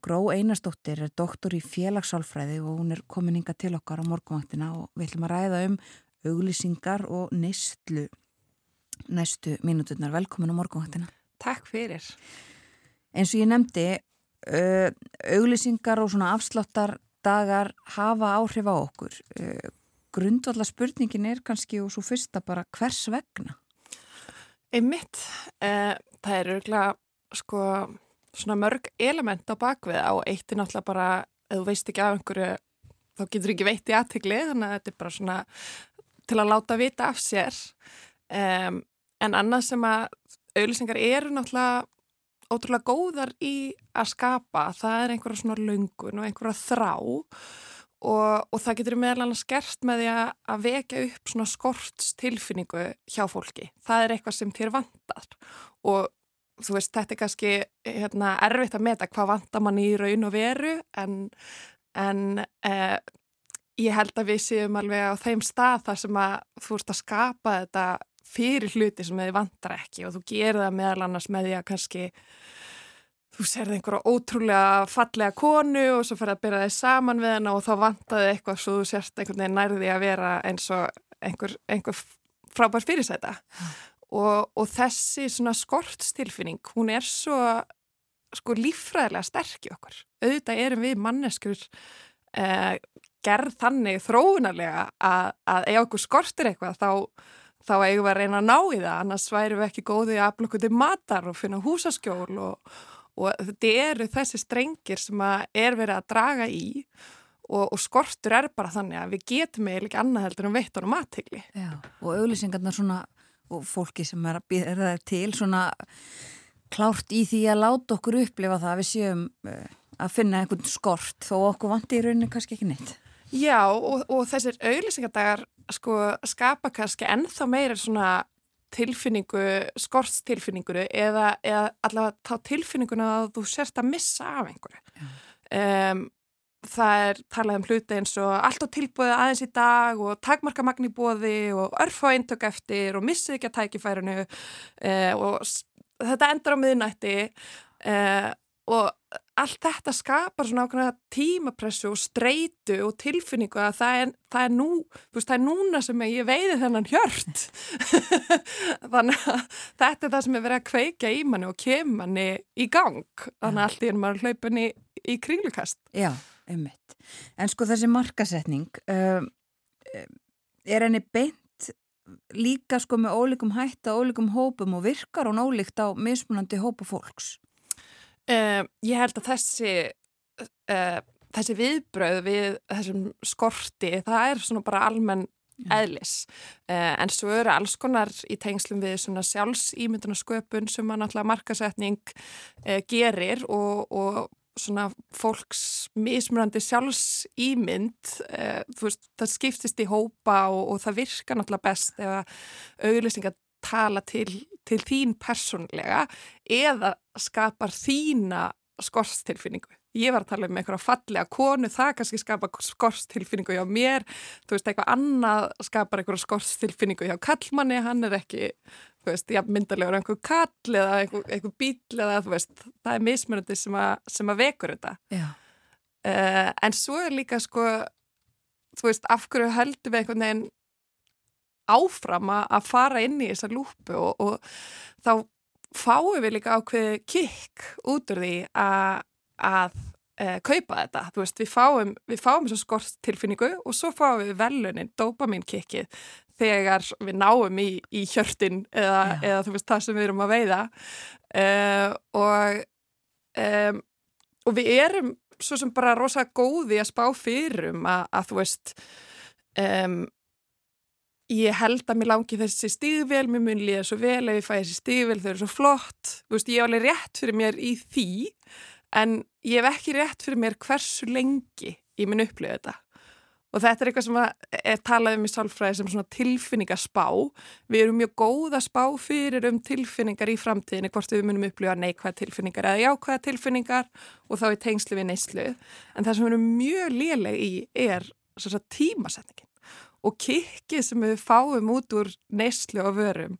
Speaker 2: Gró Einarsdóttir er doktor í félagssálfræði og hún er komin hinga til okkar á morgunvaktina og við ætlum að ræða um auglýsingar og neistlu næstu mínúturnar. Velkomin á morgunvaktina.
Speaker 9: Takk fyrir.
Speaker 2: Eins og ég nefndi, uh, auglýsingar og svona afsláttar dagar hafa áhrif á okkur. Uh, grundvalla spurningin er kannski og svo fyrsta bara hvers vegna?
Speaker 9: Einmitt, eh, það er örgulega sko svona mörg element á bakvið á eitt er náttúrulega bara, ef þú veist ekki af einhverju, þá getur ekki veitt í aðtegli þannig að þetta er bara svona til að láta vita af sér um, en annað sem að auðlýsingar eru náttúrulega ótrúlega góðar í að skapa það er einhverja svona löngun og einhverja þrá og, og það getur meðal annars gert með því að vekja upp svona skortstilfinningu hjá fólki. Það er eitthvað sem þér vantar og þú veist, þetta er kannski hérna, erfitt að meta hvað vantar mann í raun og veru en, en eh, ég held að við séum alveg á þeim stað þar sem að þú ert að skapa þetta fyrir hluti sem þið vantar ekki og þú gerir það meðal annars með því að kannski þú serði einhverja ótrúlega fallega konu og svo fyrir að byrja þig saman við henn og þá vantaði eitthvað svo þú sérst einhvern veginn nærði að vera eins og einhver, einhver frábær fyrirsæta. Og, og þessi svona skortstilfinning hún er svo sko líffræðilega sterk í okkur. Auðvitað erum við manneskur eh, gerð þannig þróunarlega að, að ef okkur skortir eitthvað þá þá eigum við að reyna að ná í það, annars væri við ekki góðið að blokka til matar og finna húsaskjól og, og þetta eru þessi strengir sem er verið að draga í og, og skortur er bara þannig að við getum eiginlega ekki annað heldur en veitt ánum aðtegli.
Speaker 2: Og auðlýsingarna svona, og fólki sem er að býða það til svona klárt í því að láta okkur upplifa það að við séum uh, að finna einhvern skort þó okkur vandi í rauninni kannski ekki neitt.
Speaker 9: Já og, og þessir auðlýsingardagar sko skapa kannski ennþá meira svona tilfinningu, skortstilfinninguru eða, eða allavega þá tilfinninguna að þú sérst að missa af einhverju. Um, það er talað um hluti eins og allt á tilbúið aðeins í dag og takmarkamagn í bóði og örfa eintök eftir og missið ekki að tækifærinu uh, og þetta endar á miðnætti uh, og allt þetta skapar svona ákveðna tímapressu og streitu og tilfinningu að það er, það er nú, þú veist, það er núna sem ég veiði þennan hjört. Þannig að þetta er það sem er verið að kveika í manni og kemur manni í gang. Þannig að allt í ennum maður hlaupinni í, í kringlukast.
Speaker 2: Já, einmitt. En sko þessi markasetning, uh, er henni beint líka sko með ólíkum hætta, ólíkum hópum og virkar hún ólíkt á mismunandi hópu fólks?
Speaker 9: Um, ég held að þessi, uh, þessi viðbröð við þessum skorti, það er svona bara almenn eðlis. Uh, en svo eru alls konar í tengslum við svona sjálfsýmyndunasköpun sem að náttúrulega markasetning uh, gerir og, og svona fólks mismunandi sjálfsýmynd, þú veist, það skiptist í hópa og, og það virkar náttúrulega best ef að auglýsingar tala til, til þín personlega eða skapar þína skortstilfinningu. Ég var að tala um einhverja fallega konu, það kannski skapar skortstilfinningu hjá mér, þú veist, eitthvað annað skapar einhverja skortstilfinningu hjá kallmanni, hann er ekki, þú veist, já, myndarlegur einhver kall eða einhver, einhver bíl eða, þú veist, það er mismunandi sem, a, sem að vekur þetta.
Speaker 2: Já.
Speaker 9: Uh, en svo er líka, sko, þú veist, af hverju höldum við einhvern veginn áfram að fara inn í þessa lúpu og, og þá fáum við líka ákveði kikk út úr því að, að e, kaupa þetta. Þú veist, við fáum, við fáum þessu skortstilfinningu og svo fáum við velunin, dopamin kikkið þegar við náum í, í hjörtin eða, eða þú veist það sem við erum að veiða e, og, e, og við erum svo sem bara rosa góði að spá fyrir um að, að þú veist um, ég held að mér langi þessi stíðvel, mér mun líða svo vel ef ég fæ þessi stíðvel, þau eru svo flott. Veist, ég hef alveg rétt fyrir mér í því en ég hef ekki rétt fyrir mér hversu lengi ég mun upplifa þetta. Og þetta er eitthvað sem er talað um í sálfræði sem svona tilfinningaspá. Við erum mjög góð að spá fyrir um tilfinningar í framtíðinni hvort við munum upplifa neikvæða tilfinningar eða jákvæða tilfinningar og þá er tengslu við neyslu. En það sem við erum mjög léleg í er tímasetningin og kikkið sem við fáum út úr neyslu og vörum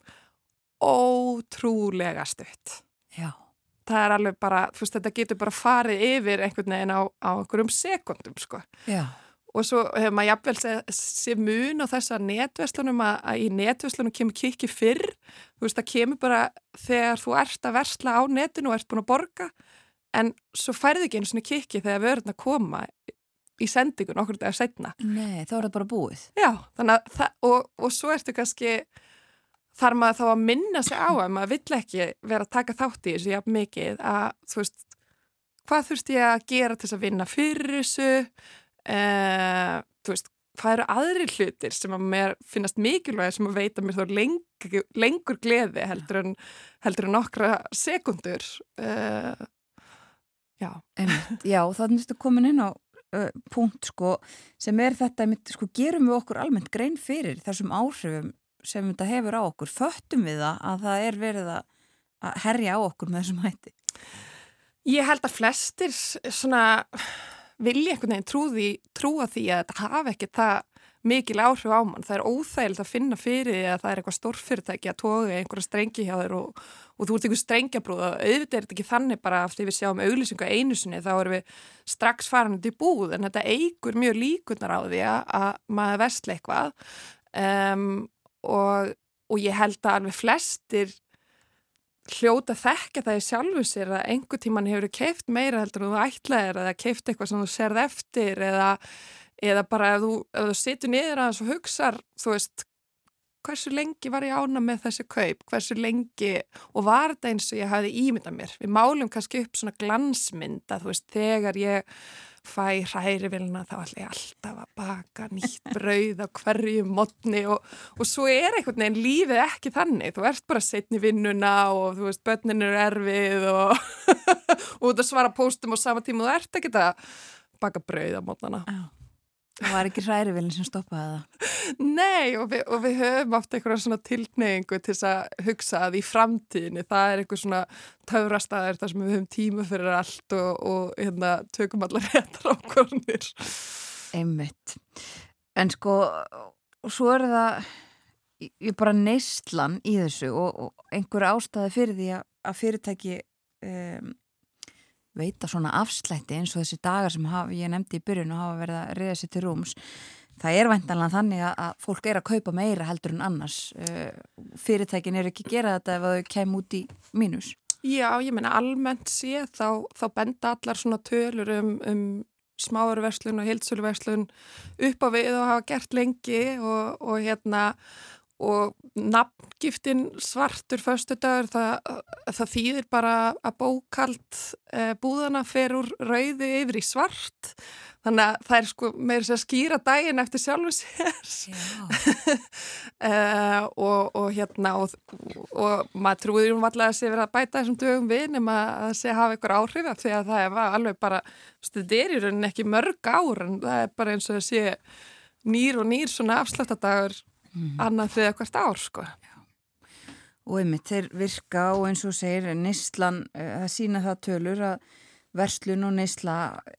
Speaker 9: ótrúlega stutt.
Speaker 2: Já.
Speaker 9: Það er alveg bara, þú veist, þetta getur bara farið yfir einhvern veginn á, á einhverjum sekundum, sko.
Speaker 2: Já.
Speaker 9: Og svo hefur maður jafnvel sé mun á þessa netverslunum að, að í netverslunum kemur kikki fyrr. Þú veist, það kemur bara þegar þú ert að versla á netinu og ert búin að borga en svo færði ekki einu svona kikki þegar vörðin að koma í sendingun okkur dagar setna.
Speaker 2: Nei, þá er það bara búið.
Speaker 9: Já, þannig að og, og svo ertu kannski, þar maður þá að minna sig á að maður vill ekki vera að taka þátt í þessu jafn mikið að, þú veist, hvað þurft ég að gera til þess að vinna fyrir þessu, uh, þú veist, hvað eru aðri hlutir sem að mér finnast mikilvæg sem að veita mér þá lengur, lengur gleði heldur en, heldur en nokkra sekundur. Uh, já.
Speaker 2: Einmitt, já, þannig að þú komin inn á punkt sko sem er þetta, sko gerum við okkur almennt grein fyrir þessum áhrifum sem þetta hefur á okkur, föttum við það að það er verið að herja á okkur með þessum hætti?
Speaker 9: Ég held að flestir svona vilja einhvern veginn trúa því að þetta hafi ekki það mikil áhrif á mann. Það er óþægild að finna fyrir því að það er eitthvað stórfyrirtæki að toga einhverja strengi hjá þér og, og þú ert einhver strengjabrúð og auðvitað er þetta ekki þannig bara af því við sjáum auglýsingu einu sinni þá erum við strax farin út í búð en þetta eigur mjög líkunar á því að maður vestla eitthvað um, og, og ég held að alveg flestir hljóta þekka það í sjálfu sér að einhver tíman hefur keift meira heldur og þú ætlaðir eða keift eitthvað sem þú serð eftir eða, eða bara ef þú, ef þú situr niður að þessu hugsar þú veist hversu lengi var ég ána með þessi kaup hversu lengi og var þetta eins og ég hafi ímyndað mér við málum kannski upp svona glansmynd að þú veist þegar ég fæ hrærivilna þá ætla ég alltaf að baka nýtt brauð á hverju modni og, og svo er einhvern veginn lífið ekki þannig, þú ert bara setn í vinnuna og þú veist börnin eru erfið og, og þú svara póstum á sama tíma og þú ert ekki að baka brauð á modnana.
Speaker 2: Já. Það var ekki hrærivilin sem stoppaði það.
Speaker 9: Nei og við, og við höfum oft eitthvað svona tilneyingu til að hugsa að í framtíðinni það er eitthvað svona taurastæðir þar sem við höfum tíma fyrir allt og, og hérna, tökum allar réttar ákvörnir.
Speaker 2: Einmitt. En sko, svo er það, ég bara neistlan í þessu og, og einhver ástæði fyrir því að, að fyrirtæki um, veita svona afslætti eins og þessi dagar sem haf, ég nefndi í byrjun og hafa verið að reyða sér til rúms. Það er væntanlega þannig að fólk er að kaupa meira heldur en annars. Fyrirtækin er ekki að gera þetta ef þau kem út í mínus.
Speaker 9: Já, ég menna almennt sé þá, þá benda allar svona tölur um, um smáurverslun og heilsöluverslun upp á við og hafa gert lengi og, og hérna og nafngiftin svartur förstu dagur það, það þýðir bara að bókald e, búðana fer úr rauði yfir í svart. Þannig að það er sko meira sér að skýra daginn eftir sjálfu sér. E, og, og hérna og, og maður trúður um allega að sé verið að bæta þessum dögum við nema að sé hafa ykkur áhrif af því að það er alveg bara þetta er í rauninni ekki mörg ár en það er bara eins og að sé nýr og nýr svona afslættadagur mm. annað þegar hvert ár sko.
Speaker 2: Og einmitt þeir virka og eins og segir Nýslan, það sína það tölur að verslun og Nýsla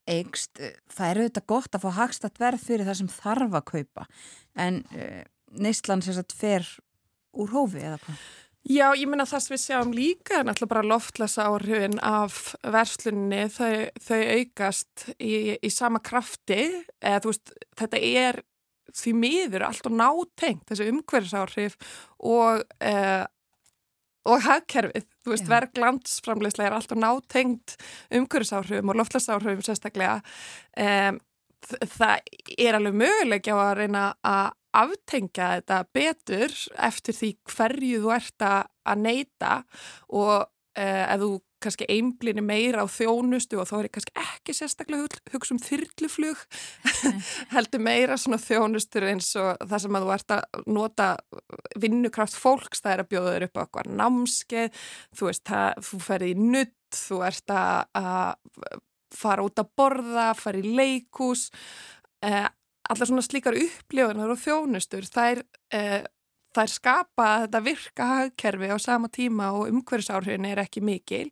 Speaker 2: eigst, það er auðvitað gott að fá hagstatt verð fyrir það sem þarf að kaupa en Nýslan sérstaklega fer úr hófi eða hvað?
Speaker 9: Já, ég menna það sem við sjáum líka er náttúrulega bara loftlasa áhrifin af verslunni, þau, þau aukast í, í sama krafti eða þú veist, þetta er því miður allt og nátengt þessi umhverfisáhrif og uh, og hagkerfið, þú veist, verð glandsframleyslega er allt og nátengt umhverfisáhrifum og loftlasáhrifum sérstaklega. Um, það er alveg möguleg á að reyna að aftengja þetta betur eftir því hverju þú ert að neyta og uh, ef þú kannski einblini meira á þjónustu og þá er ég kannski ekki sérstaklega hugsa um þyrluflug heldur meira svona þjónustur eins og það sem að þú ert að nota vinnukraft fólks það er að bjóða þér upp á eitthvað námskeið þú veist, það, þú ferði í nutt þú ert að, að fara út að borða, fara í leikús eh, allar svona slíkar upplifunar og þjónustur það er eh, þær skapa þetta virka hagkerfi á sama tíma og umhverfisáhrifin er ekki mikil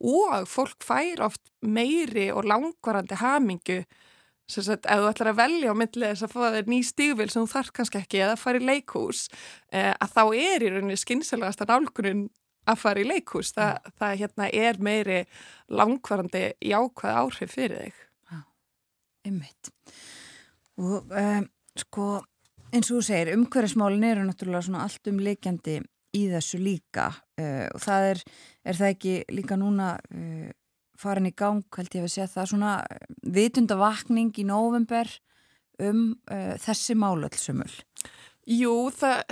Speaker 9: og fólk fær oft meiri og langvarandi hamingu sem sagt, ef þú ætlar að velja á myndið þess að fá þér ný stígvil sem þú þarf kannski ekki eða fara í leikús eh, að þá er í rauninni skynsælagast að nálgunin að fara í leikús Þa, mm. það hérna, er meiri langvarandi jákvæð áhrif fyrir þig.
Speaker 2: Ymmiðt og um, sko eins og þú segir, umhverfismálin eru náttúrulega svona allt umleikjandi í þessu líka. Uh, og það er, er það ekki líka núna uh, farin í gang, held ég að við segja það svona vitundavakning í november um uh, þessi málöldsumul
Speaker 9: Jú, það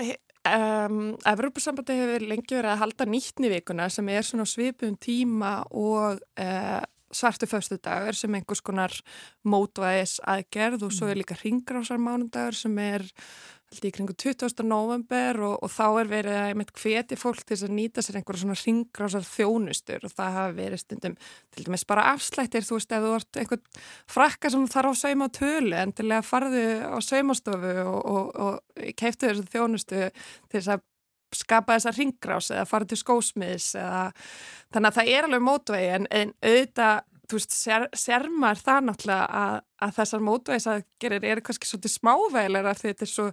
Speaker 9: um, Evropasambandi hefur lengi verið að halda nýttni vikuna sem er svona svipum tíma og svartu föstu dagar sem einhvers konar mótvæðis aðgerð og svo er líka ringrásar mánudagur sem er í kringu 20. november og, og þá er verið að einmitt hveti fólk til að nýta sér einhverja svona ringrásar þjónustur og það hafi verið stundum til dæmis bara afslættir, þú veist, ef þú ert einhvern frakka sem þarf á sauma tölu en til að farðu á saumastofu og, og, og keiftu þessu þjónustu til þess að skapa þessa ringrás eða fara til skósmiðs eða þannig að það er alveg mótvegi en, en auðvitað þú veist, sér, sér maður það náttúrulega að, að þessar mótvægisaðgerir eru kannski svolítið smávægilega því þetta er svo,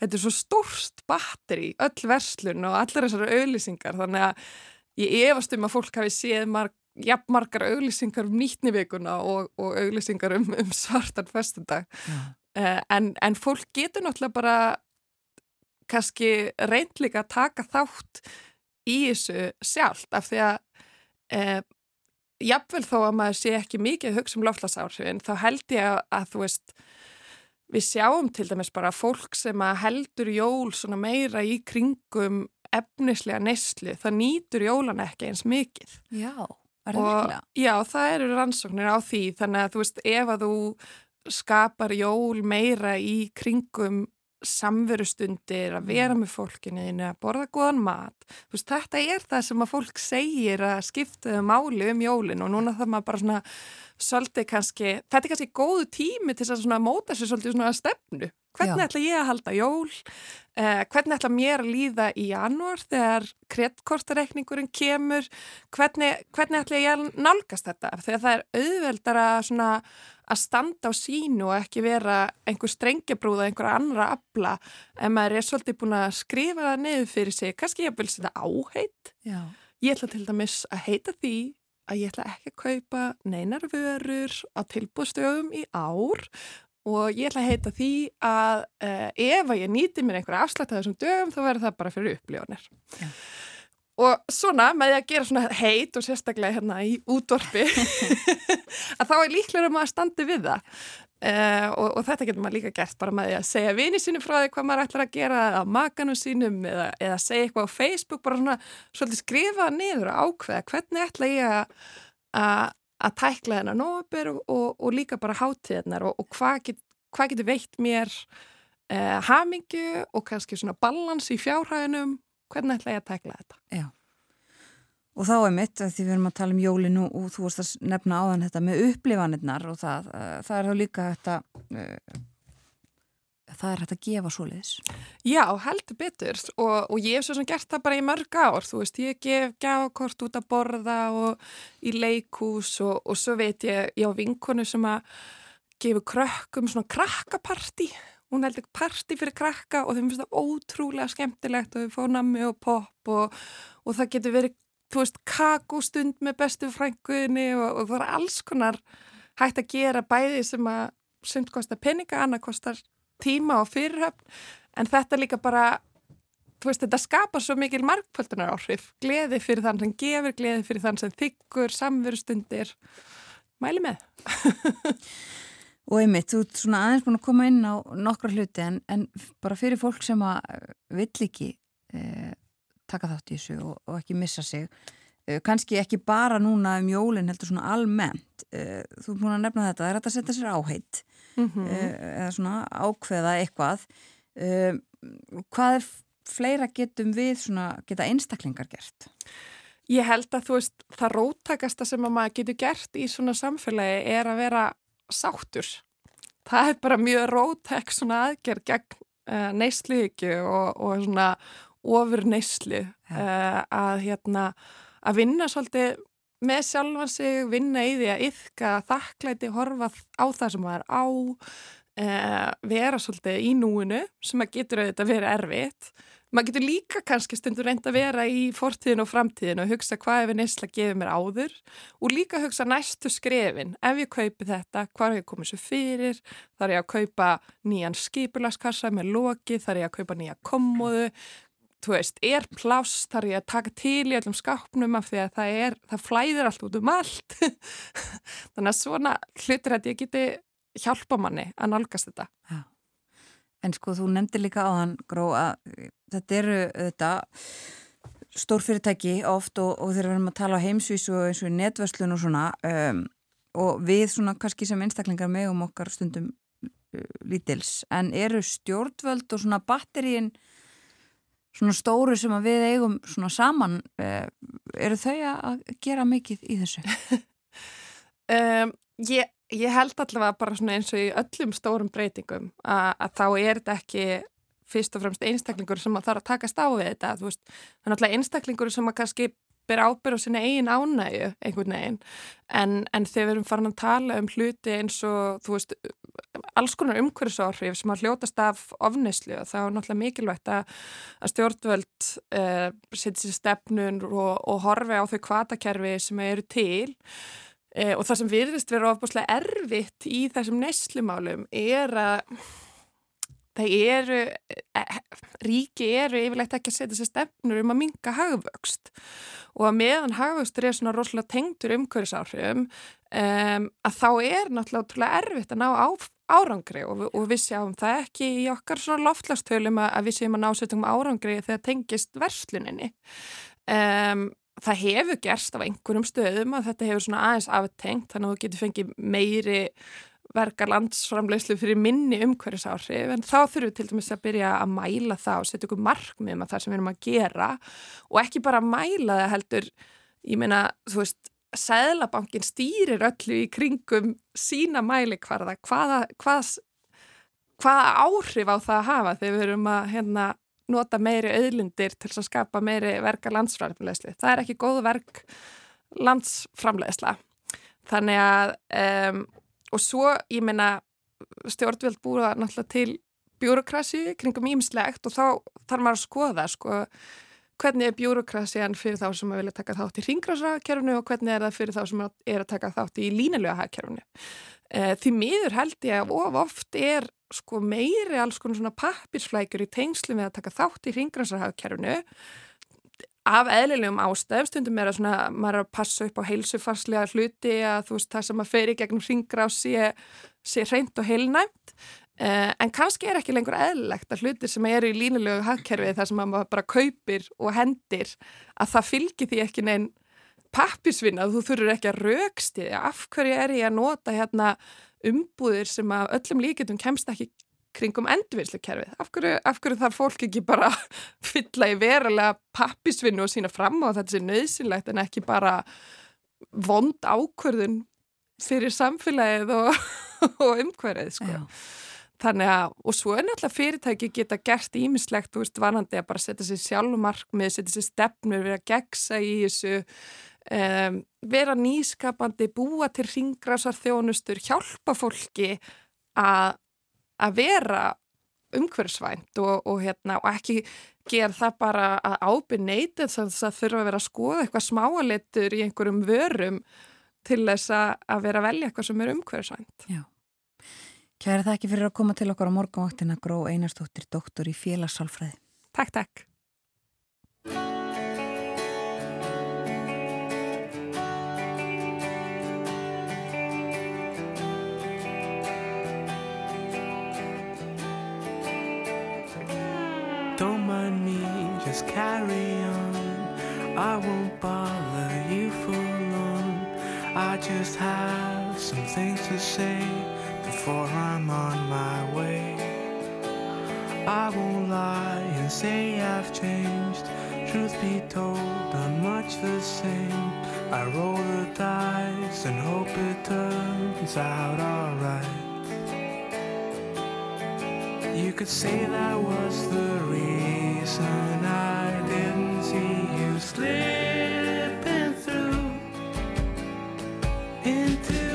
Speaker 9: þetta er svo stórst batteri, öll verslun og allar þessar auðlýsingar þannig að ég efast um að fólk hafi séð marg, jafn margar auðlýsingar um nýttnivíkuna og, og auðlýsingar um, um svartan festundag uh, en, en fólk getur náttúrulega bara kannski reyndleika að taka þátt í þessu sjálft af því að uh, jafnvel þó að maður sé ekki mikið hugsa um loftlasáhrifin, þá held ég að, að þú veist, við sjáum til dæmis bara fólk sem að heldur jól svona meira í kringum efnislega neslu, það nýtur jólan ekki eins mikið.
Speaker 2: Já, er það virkilega?
Speaker 9: Já, það eru rannsóknir á því, þannig að þú veist, ef að þú skapar jól meira í kringum samverustundir, að vera með fólkinu að borða góðan mat. Veist, þetta er það sem að fólk segir að skipta máli um jólin og núna það maður bara svona svolítið kannski, þetta er kannski góðu tími til að móta sér svolítið svona stefnu. Hvernig Já. ætla ég að halda jól? Eh, hvernig ætla mér að líða í janúar þegar kreddkortareikningurinn kemur? Hvernig, hvernig ætla ég að nálgast þetta? Þegar það er auðveldara svona að standa á sínu og ekki vera einhver strengjabrúða, einhver annara abla en maður er svolítið búin að skrifa það niður fyrir sig, kannski ég vil setja áheit.
Speaker 2: Já.
Speaker 9: ég ætla til dæmis að heita því að ég ætla ekki að kaupa neinar vörur á tilbúðstöðum í ár. Og ég ætla að heita því að uh, ef að ég nýti mér einhverja afslætt að þessum dögum þá verður það bara fyrir uppljónir Já og svona með því að gera svona heit og sérstaklega hérna í útvorfi að þá er líklega um að standi við það. Uh, og, og þetta getur maður líka gert bara með því að segja vini sínu frá því hvað maður ætlar að gera eða makanum sínum eða, eða segja eitthvað á Facebook bara svona svolítið skrifa niður og ákveða hvernig ætla ég að tækla þennar nóbur og, og, og líka bara hátíðnar og hvað get, hva getur veitt mér uh, hamingu og kannski svona balans í fjárhæðinum hvernig ætla ég að tækla þetta?
Speaker 2: Já. Og þá er mitt, því við erum að tala um jólinu og þú vorust að nefna áðan þetta með upplifanirnar og það, uh, það er þá líka þetta, uh, það er hægt að gefa svoleiðis.
Speaker 9: Já, heldur betur og, og ég hef svo sem gert það bara í mörg ár, þú veist, ég gef gafakort út að borða og í leikús og, og svo veit ég, ég á vinkonu sem að gefa krökkum svona krakkaparti hún held ekki parti fyrir krakka og þeim finnst það ótrúlega skemmtilegt og við fóðum nammi og pop og, og það getur verið, þú veist, kakostund með bestu frænguðinni og, og það er alls konar hægt að gera bæði sem að sumt kostar peninga, annað kostar tíma og fyrirhöfn, en þetta líka bara, þú veist, þetta skapar svo mikil markpöldunar áhrif, gleði fyrir þann sem gefur, gleði fyrir þann sem þykkur, samverustundir, mæli með.
Speaker 2: Og einmitt, þú ert svona aðeins búin að koma inn á nokkra hluti en, en bara fyrir fólk sem að eh, vill ekki eh, taka þátt í þessu og, og ekki missa sig, eh, kannski ekki bara núna um jólinn heldur svona almennt, eh, þú er búin að nefna þetta, það er að setja sér áheit mm -hmm. eða svona ákveða eitthvað. Eh, hvað er fleira getum við svona, geta einstaklingar gert?
Speaker 9: Ég held að þú veist, það róttakasta sem að maður getur gert í svona samfélagi er að vera sáttur. Það er bara mjög rótek svona aðgerð gegn uh, neysliðikju og, og svona ofur neysli uh, að hérna að vinna svolítið með sjálfan sig, vinna í því að yfka þakklæti, horfa á það sem það er á, uh, vera svolítið í núinu sem að getur auðvitað verið erfitt maður getur líka kannski stundur reynd að vera í fortíðin og framtíðin og hugsa hvað ef ég neysla gefið mér áður? Og líka hugsa næstu skrefin ef ég kaupi þetta, hvað er ég komið svo fyrir? Þar ég að kaupa nýjan skipulaskassa með loki, þar ég að kaupa nýja kommóðu? Þú veist, er pláss, þar ég að taka til í allum skápnum af því að það er það flæðir allt út um allt? Þannig að svona hlutir að ég geti hjálpa manni að nálgast þetta.
Speaker 2: Já En sko þú nefndir líka á hann gró að þetta eru þetta stórfyrirtæki oft og, og þegar við erum að tala á heimsvísu og eins og í netverslun og svona um, og við svona kannski sem einstaklingar með um okkar stundum uh, lítils en eru stjórnvöld og svona batteríin svona stóru sem við eigum svona saman uh, eru þau að gera mikið í þessu?
Speaker 9: um, ég, ég held allavega bara svona eins og í öllum stórum breytingum að, að þá er þetta ekki fyrst og fremst einstaklingur sem að þarf að takast á við þetta, veist, það er náttúrulega einstaklingur sem að kannski ber ábyrð á sinna eigin ánægu einhvern veginn. En, en þegar við erum farin að tala um hluti eins og þú veist alls konar umhverfisáhrif sem að hljótast af ofneslu og þá er náttúrulega mikilvægt að, að stjórnvöld uh, setja sér stefnun og, og horfi á þau kvatakerfi sem eru til uh, og það sem virðist vera ofbúslega erfitt í þessum neslumálum er að það eru, eh, ríki eru yfirlegt ekki að setja sér stefnur um að minga hagvöxt og að meðan hagvöxtur er svona rosalega tengtur umhverfisáhrifum um, að þá er náttúrulega erfitt að ná á, árangri og, og við sjáum það ekki í okkar svona loftlastölum að, að við séum að ná setjum árangri þegar tengist versluninni. Um, það hefur gerst af einhverjum stöðum að þetta hefur svona aðeins aftengt þannig að þú getur fengið meiri verka landsframlegslu fyrir minni umhverfisáhrif en þá þurfum við til dæmis að byrja að mæla það og setja okkur markmið með það sem við erum að gera og ekki bara að mæla það heldur, ég meina, þú veist, Sæðlabankin stýrir öllu í kringum sína mælikvarða, hvaða, hvað, hvaða áhrif á það að hafa þegar við erum að hérna, nota meiri auðlindir til að skapa meiri verka landsframlegslu. Það er ekki góð verk landsframlegsla. Þannig að um, og svo, ég meina, stjórnveld búið náttúrulega til bjúrokrasi kringum ímslegt og þá þarf maður að skoða, sko, hvernig er bjúrokrasiðan fyrir þá sem að vilja taka þátt í ringráðsrakerfunu og hvernig er það fyrir þá sem er að taka þátt í línulega hagkerfunu. E, því miður held ég að of oft er sko meiri alls konar svona pappirsflækjur í tengslu með að taka þátt í ringráðsrakerfunu af eðlilegum ástæðum, stundum er að svona, maður er að passa upp á heilsufarslega hluti að þú veist það sem að feri gegnum ringráð sé, sé reynd og heilnæmt. Uh, en kannski er ekki lengur eðlilegt að hluti sem eru í línulegu hagkerfið þar sem maður bara kaupir og hendir að það fylgir því ekki neinn pappisvinna, þú þurfur ekki að raukstiðja, af hverju er ég að nota hérna umbúðir sem að öllum líketum kemst ekki kringum endurvinnslukerfið. Af hverju, af hverju þarf fólk ekki bara fylla í verulega pappisvinnu og sína fram á þetta sem nöðsynlegt en ekki bara vond ákvörðun fyrir samfélagið og, og umhverfið, sko. Þannig að, og svo er náttúrulega fyrirtæki geta gert ímislegt, þú veist, vanandi að bara setja sér sjálfumarkmið, setja sér stefnur, vera gegsa í þessu, um, vera nýskapandi, búa til ringgrásar þjónustur, hjálpa fólki að vera umhverfsvænt og, og, hérna, og ekki gera það bara að ábyrð neytið þess að þurfa að vera að skoða eitthvað smáalitur í einhverjum vörum til þess að vera að velja eitthvað sem er umhverfsvænt.
Speaker 2: Já. Kæri það ekki fyrir að koma til okkar á morgunvaktina Gró Einarstóttir, doktor í félagssálfræði.
Speaker 9: Takk, takk.
Speaker 10: Just carry on. I won't bother you for long. I just have some things to say before I'm on my way. I won't lie and say I've changed. Truth be told, I'm much the same. I roll the dice and hope it turns out alright. You could say that was the reason I didn't see you slipping through into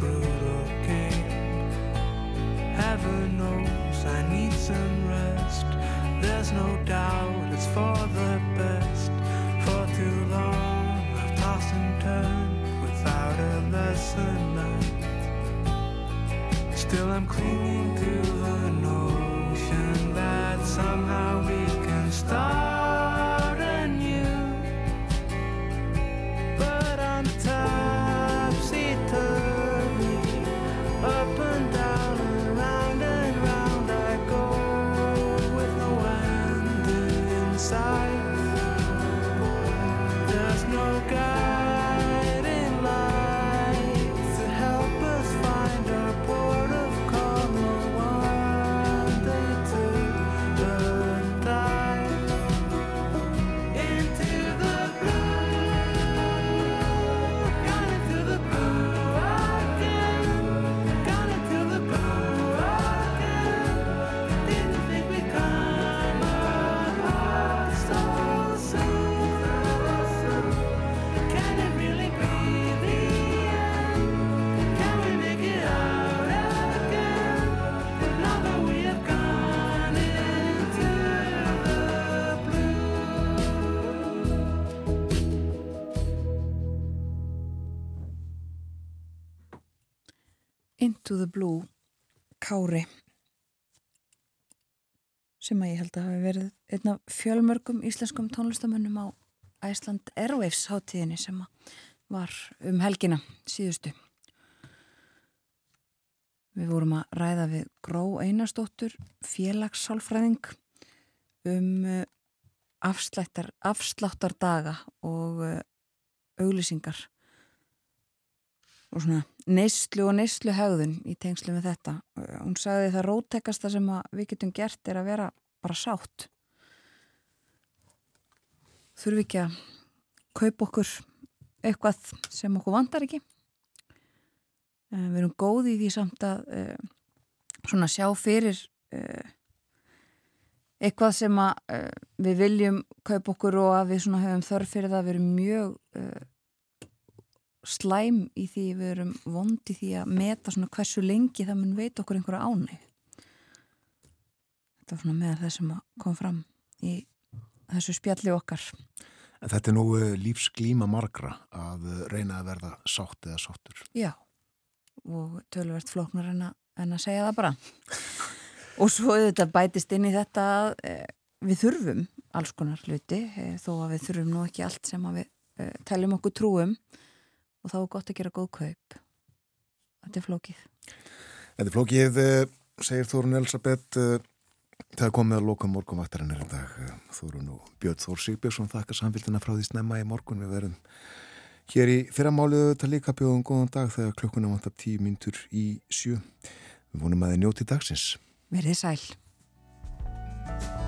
Speaker 10: brutal. Heaven knows I need some rest. There's no doubt it's for the best. For too long I've tossed and turned without a lesson learned. Still I'm clinging to the notion that somehow Into the Blue
Speaker 2: Kári sem að ég held að hafi verið einn af fjölmörgum íslenskum tónlistamönnum á Iceland Airwaves hátíðinni sem var um helgina síðustu. Við vorum að ræða við Gró Einarstóttur, félagssálfræðing um uh, afsláttar, afsláttardaga og uh, auglýsingar og svona neyslu og neyslu hegðun í tengslu með þetta. Hún sagði það róttekasta sem að við getum gert er að vera bara sátt. Þurfi ekki að kaupa okkur eitthvað sem okkur vantar ekki. Uh, Við erum góði í því samt að uh, svona sjá fyrir uh, eitthvað sem að við viljum kaupa okkur og að við svona höfum þörf fyrir það. Við erum mjög slæm í því við erum vond í því að meta svona hversu lengi það mun veit okkur einhverja ánæg þetta var svona meðal það sem kom fram í þessu spjalli okkar.
Speaker 1: En þetta er nú eh, lífsglíma margra að eh, reyna að verða sátt eða sáttur.
Speaker 2: já og tölvert flóknar en að, en að segja það bara. Og svo þetta bætist inn í þetta að e, við þurfum alls konar hluti þó að við þurfum nú ekki allt sem við teljum okkur trúum og þá er gott að gera góð kaup þetta er flókið
Speaker 1: Þetta er flókið, eh, segir Þórun Elisabeth, eh, það er komið að loka morgunvaktarinnar í dag. Eh, Þórun og Björn Þór Sigbjörnsson þakka samfélgina frá því snemma í morgun. Við verum hér í fyrramáliðu þetta líka bjóðum góðan dag þegar klukkuna vantar tíu myndur í sjö. Við vonum að þið njóti dagsins.
Speaker 2: verið sæl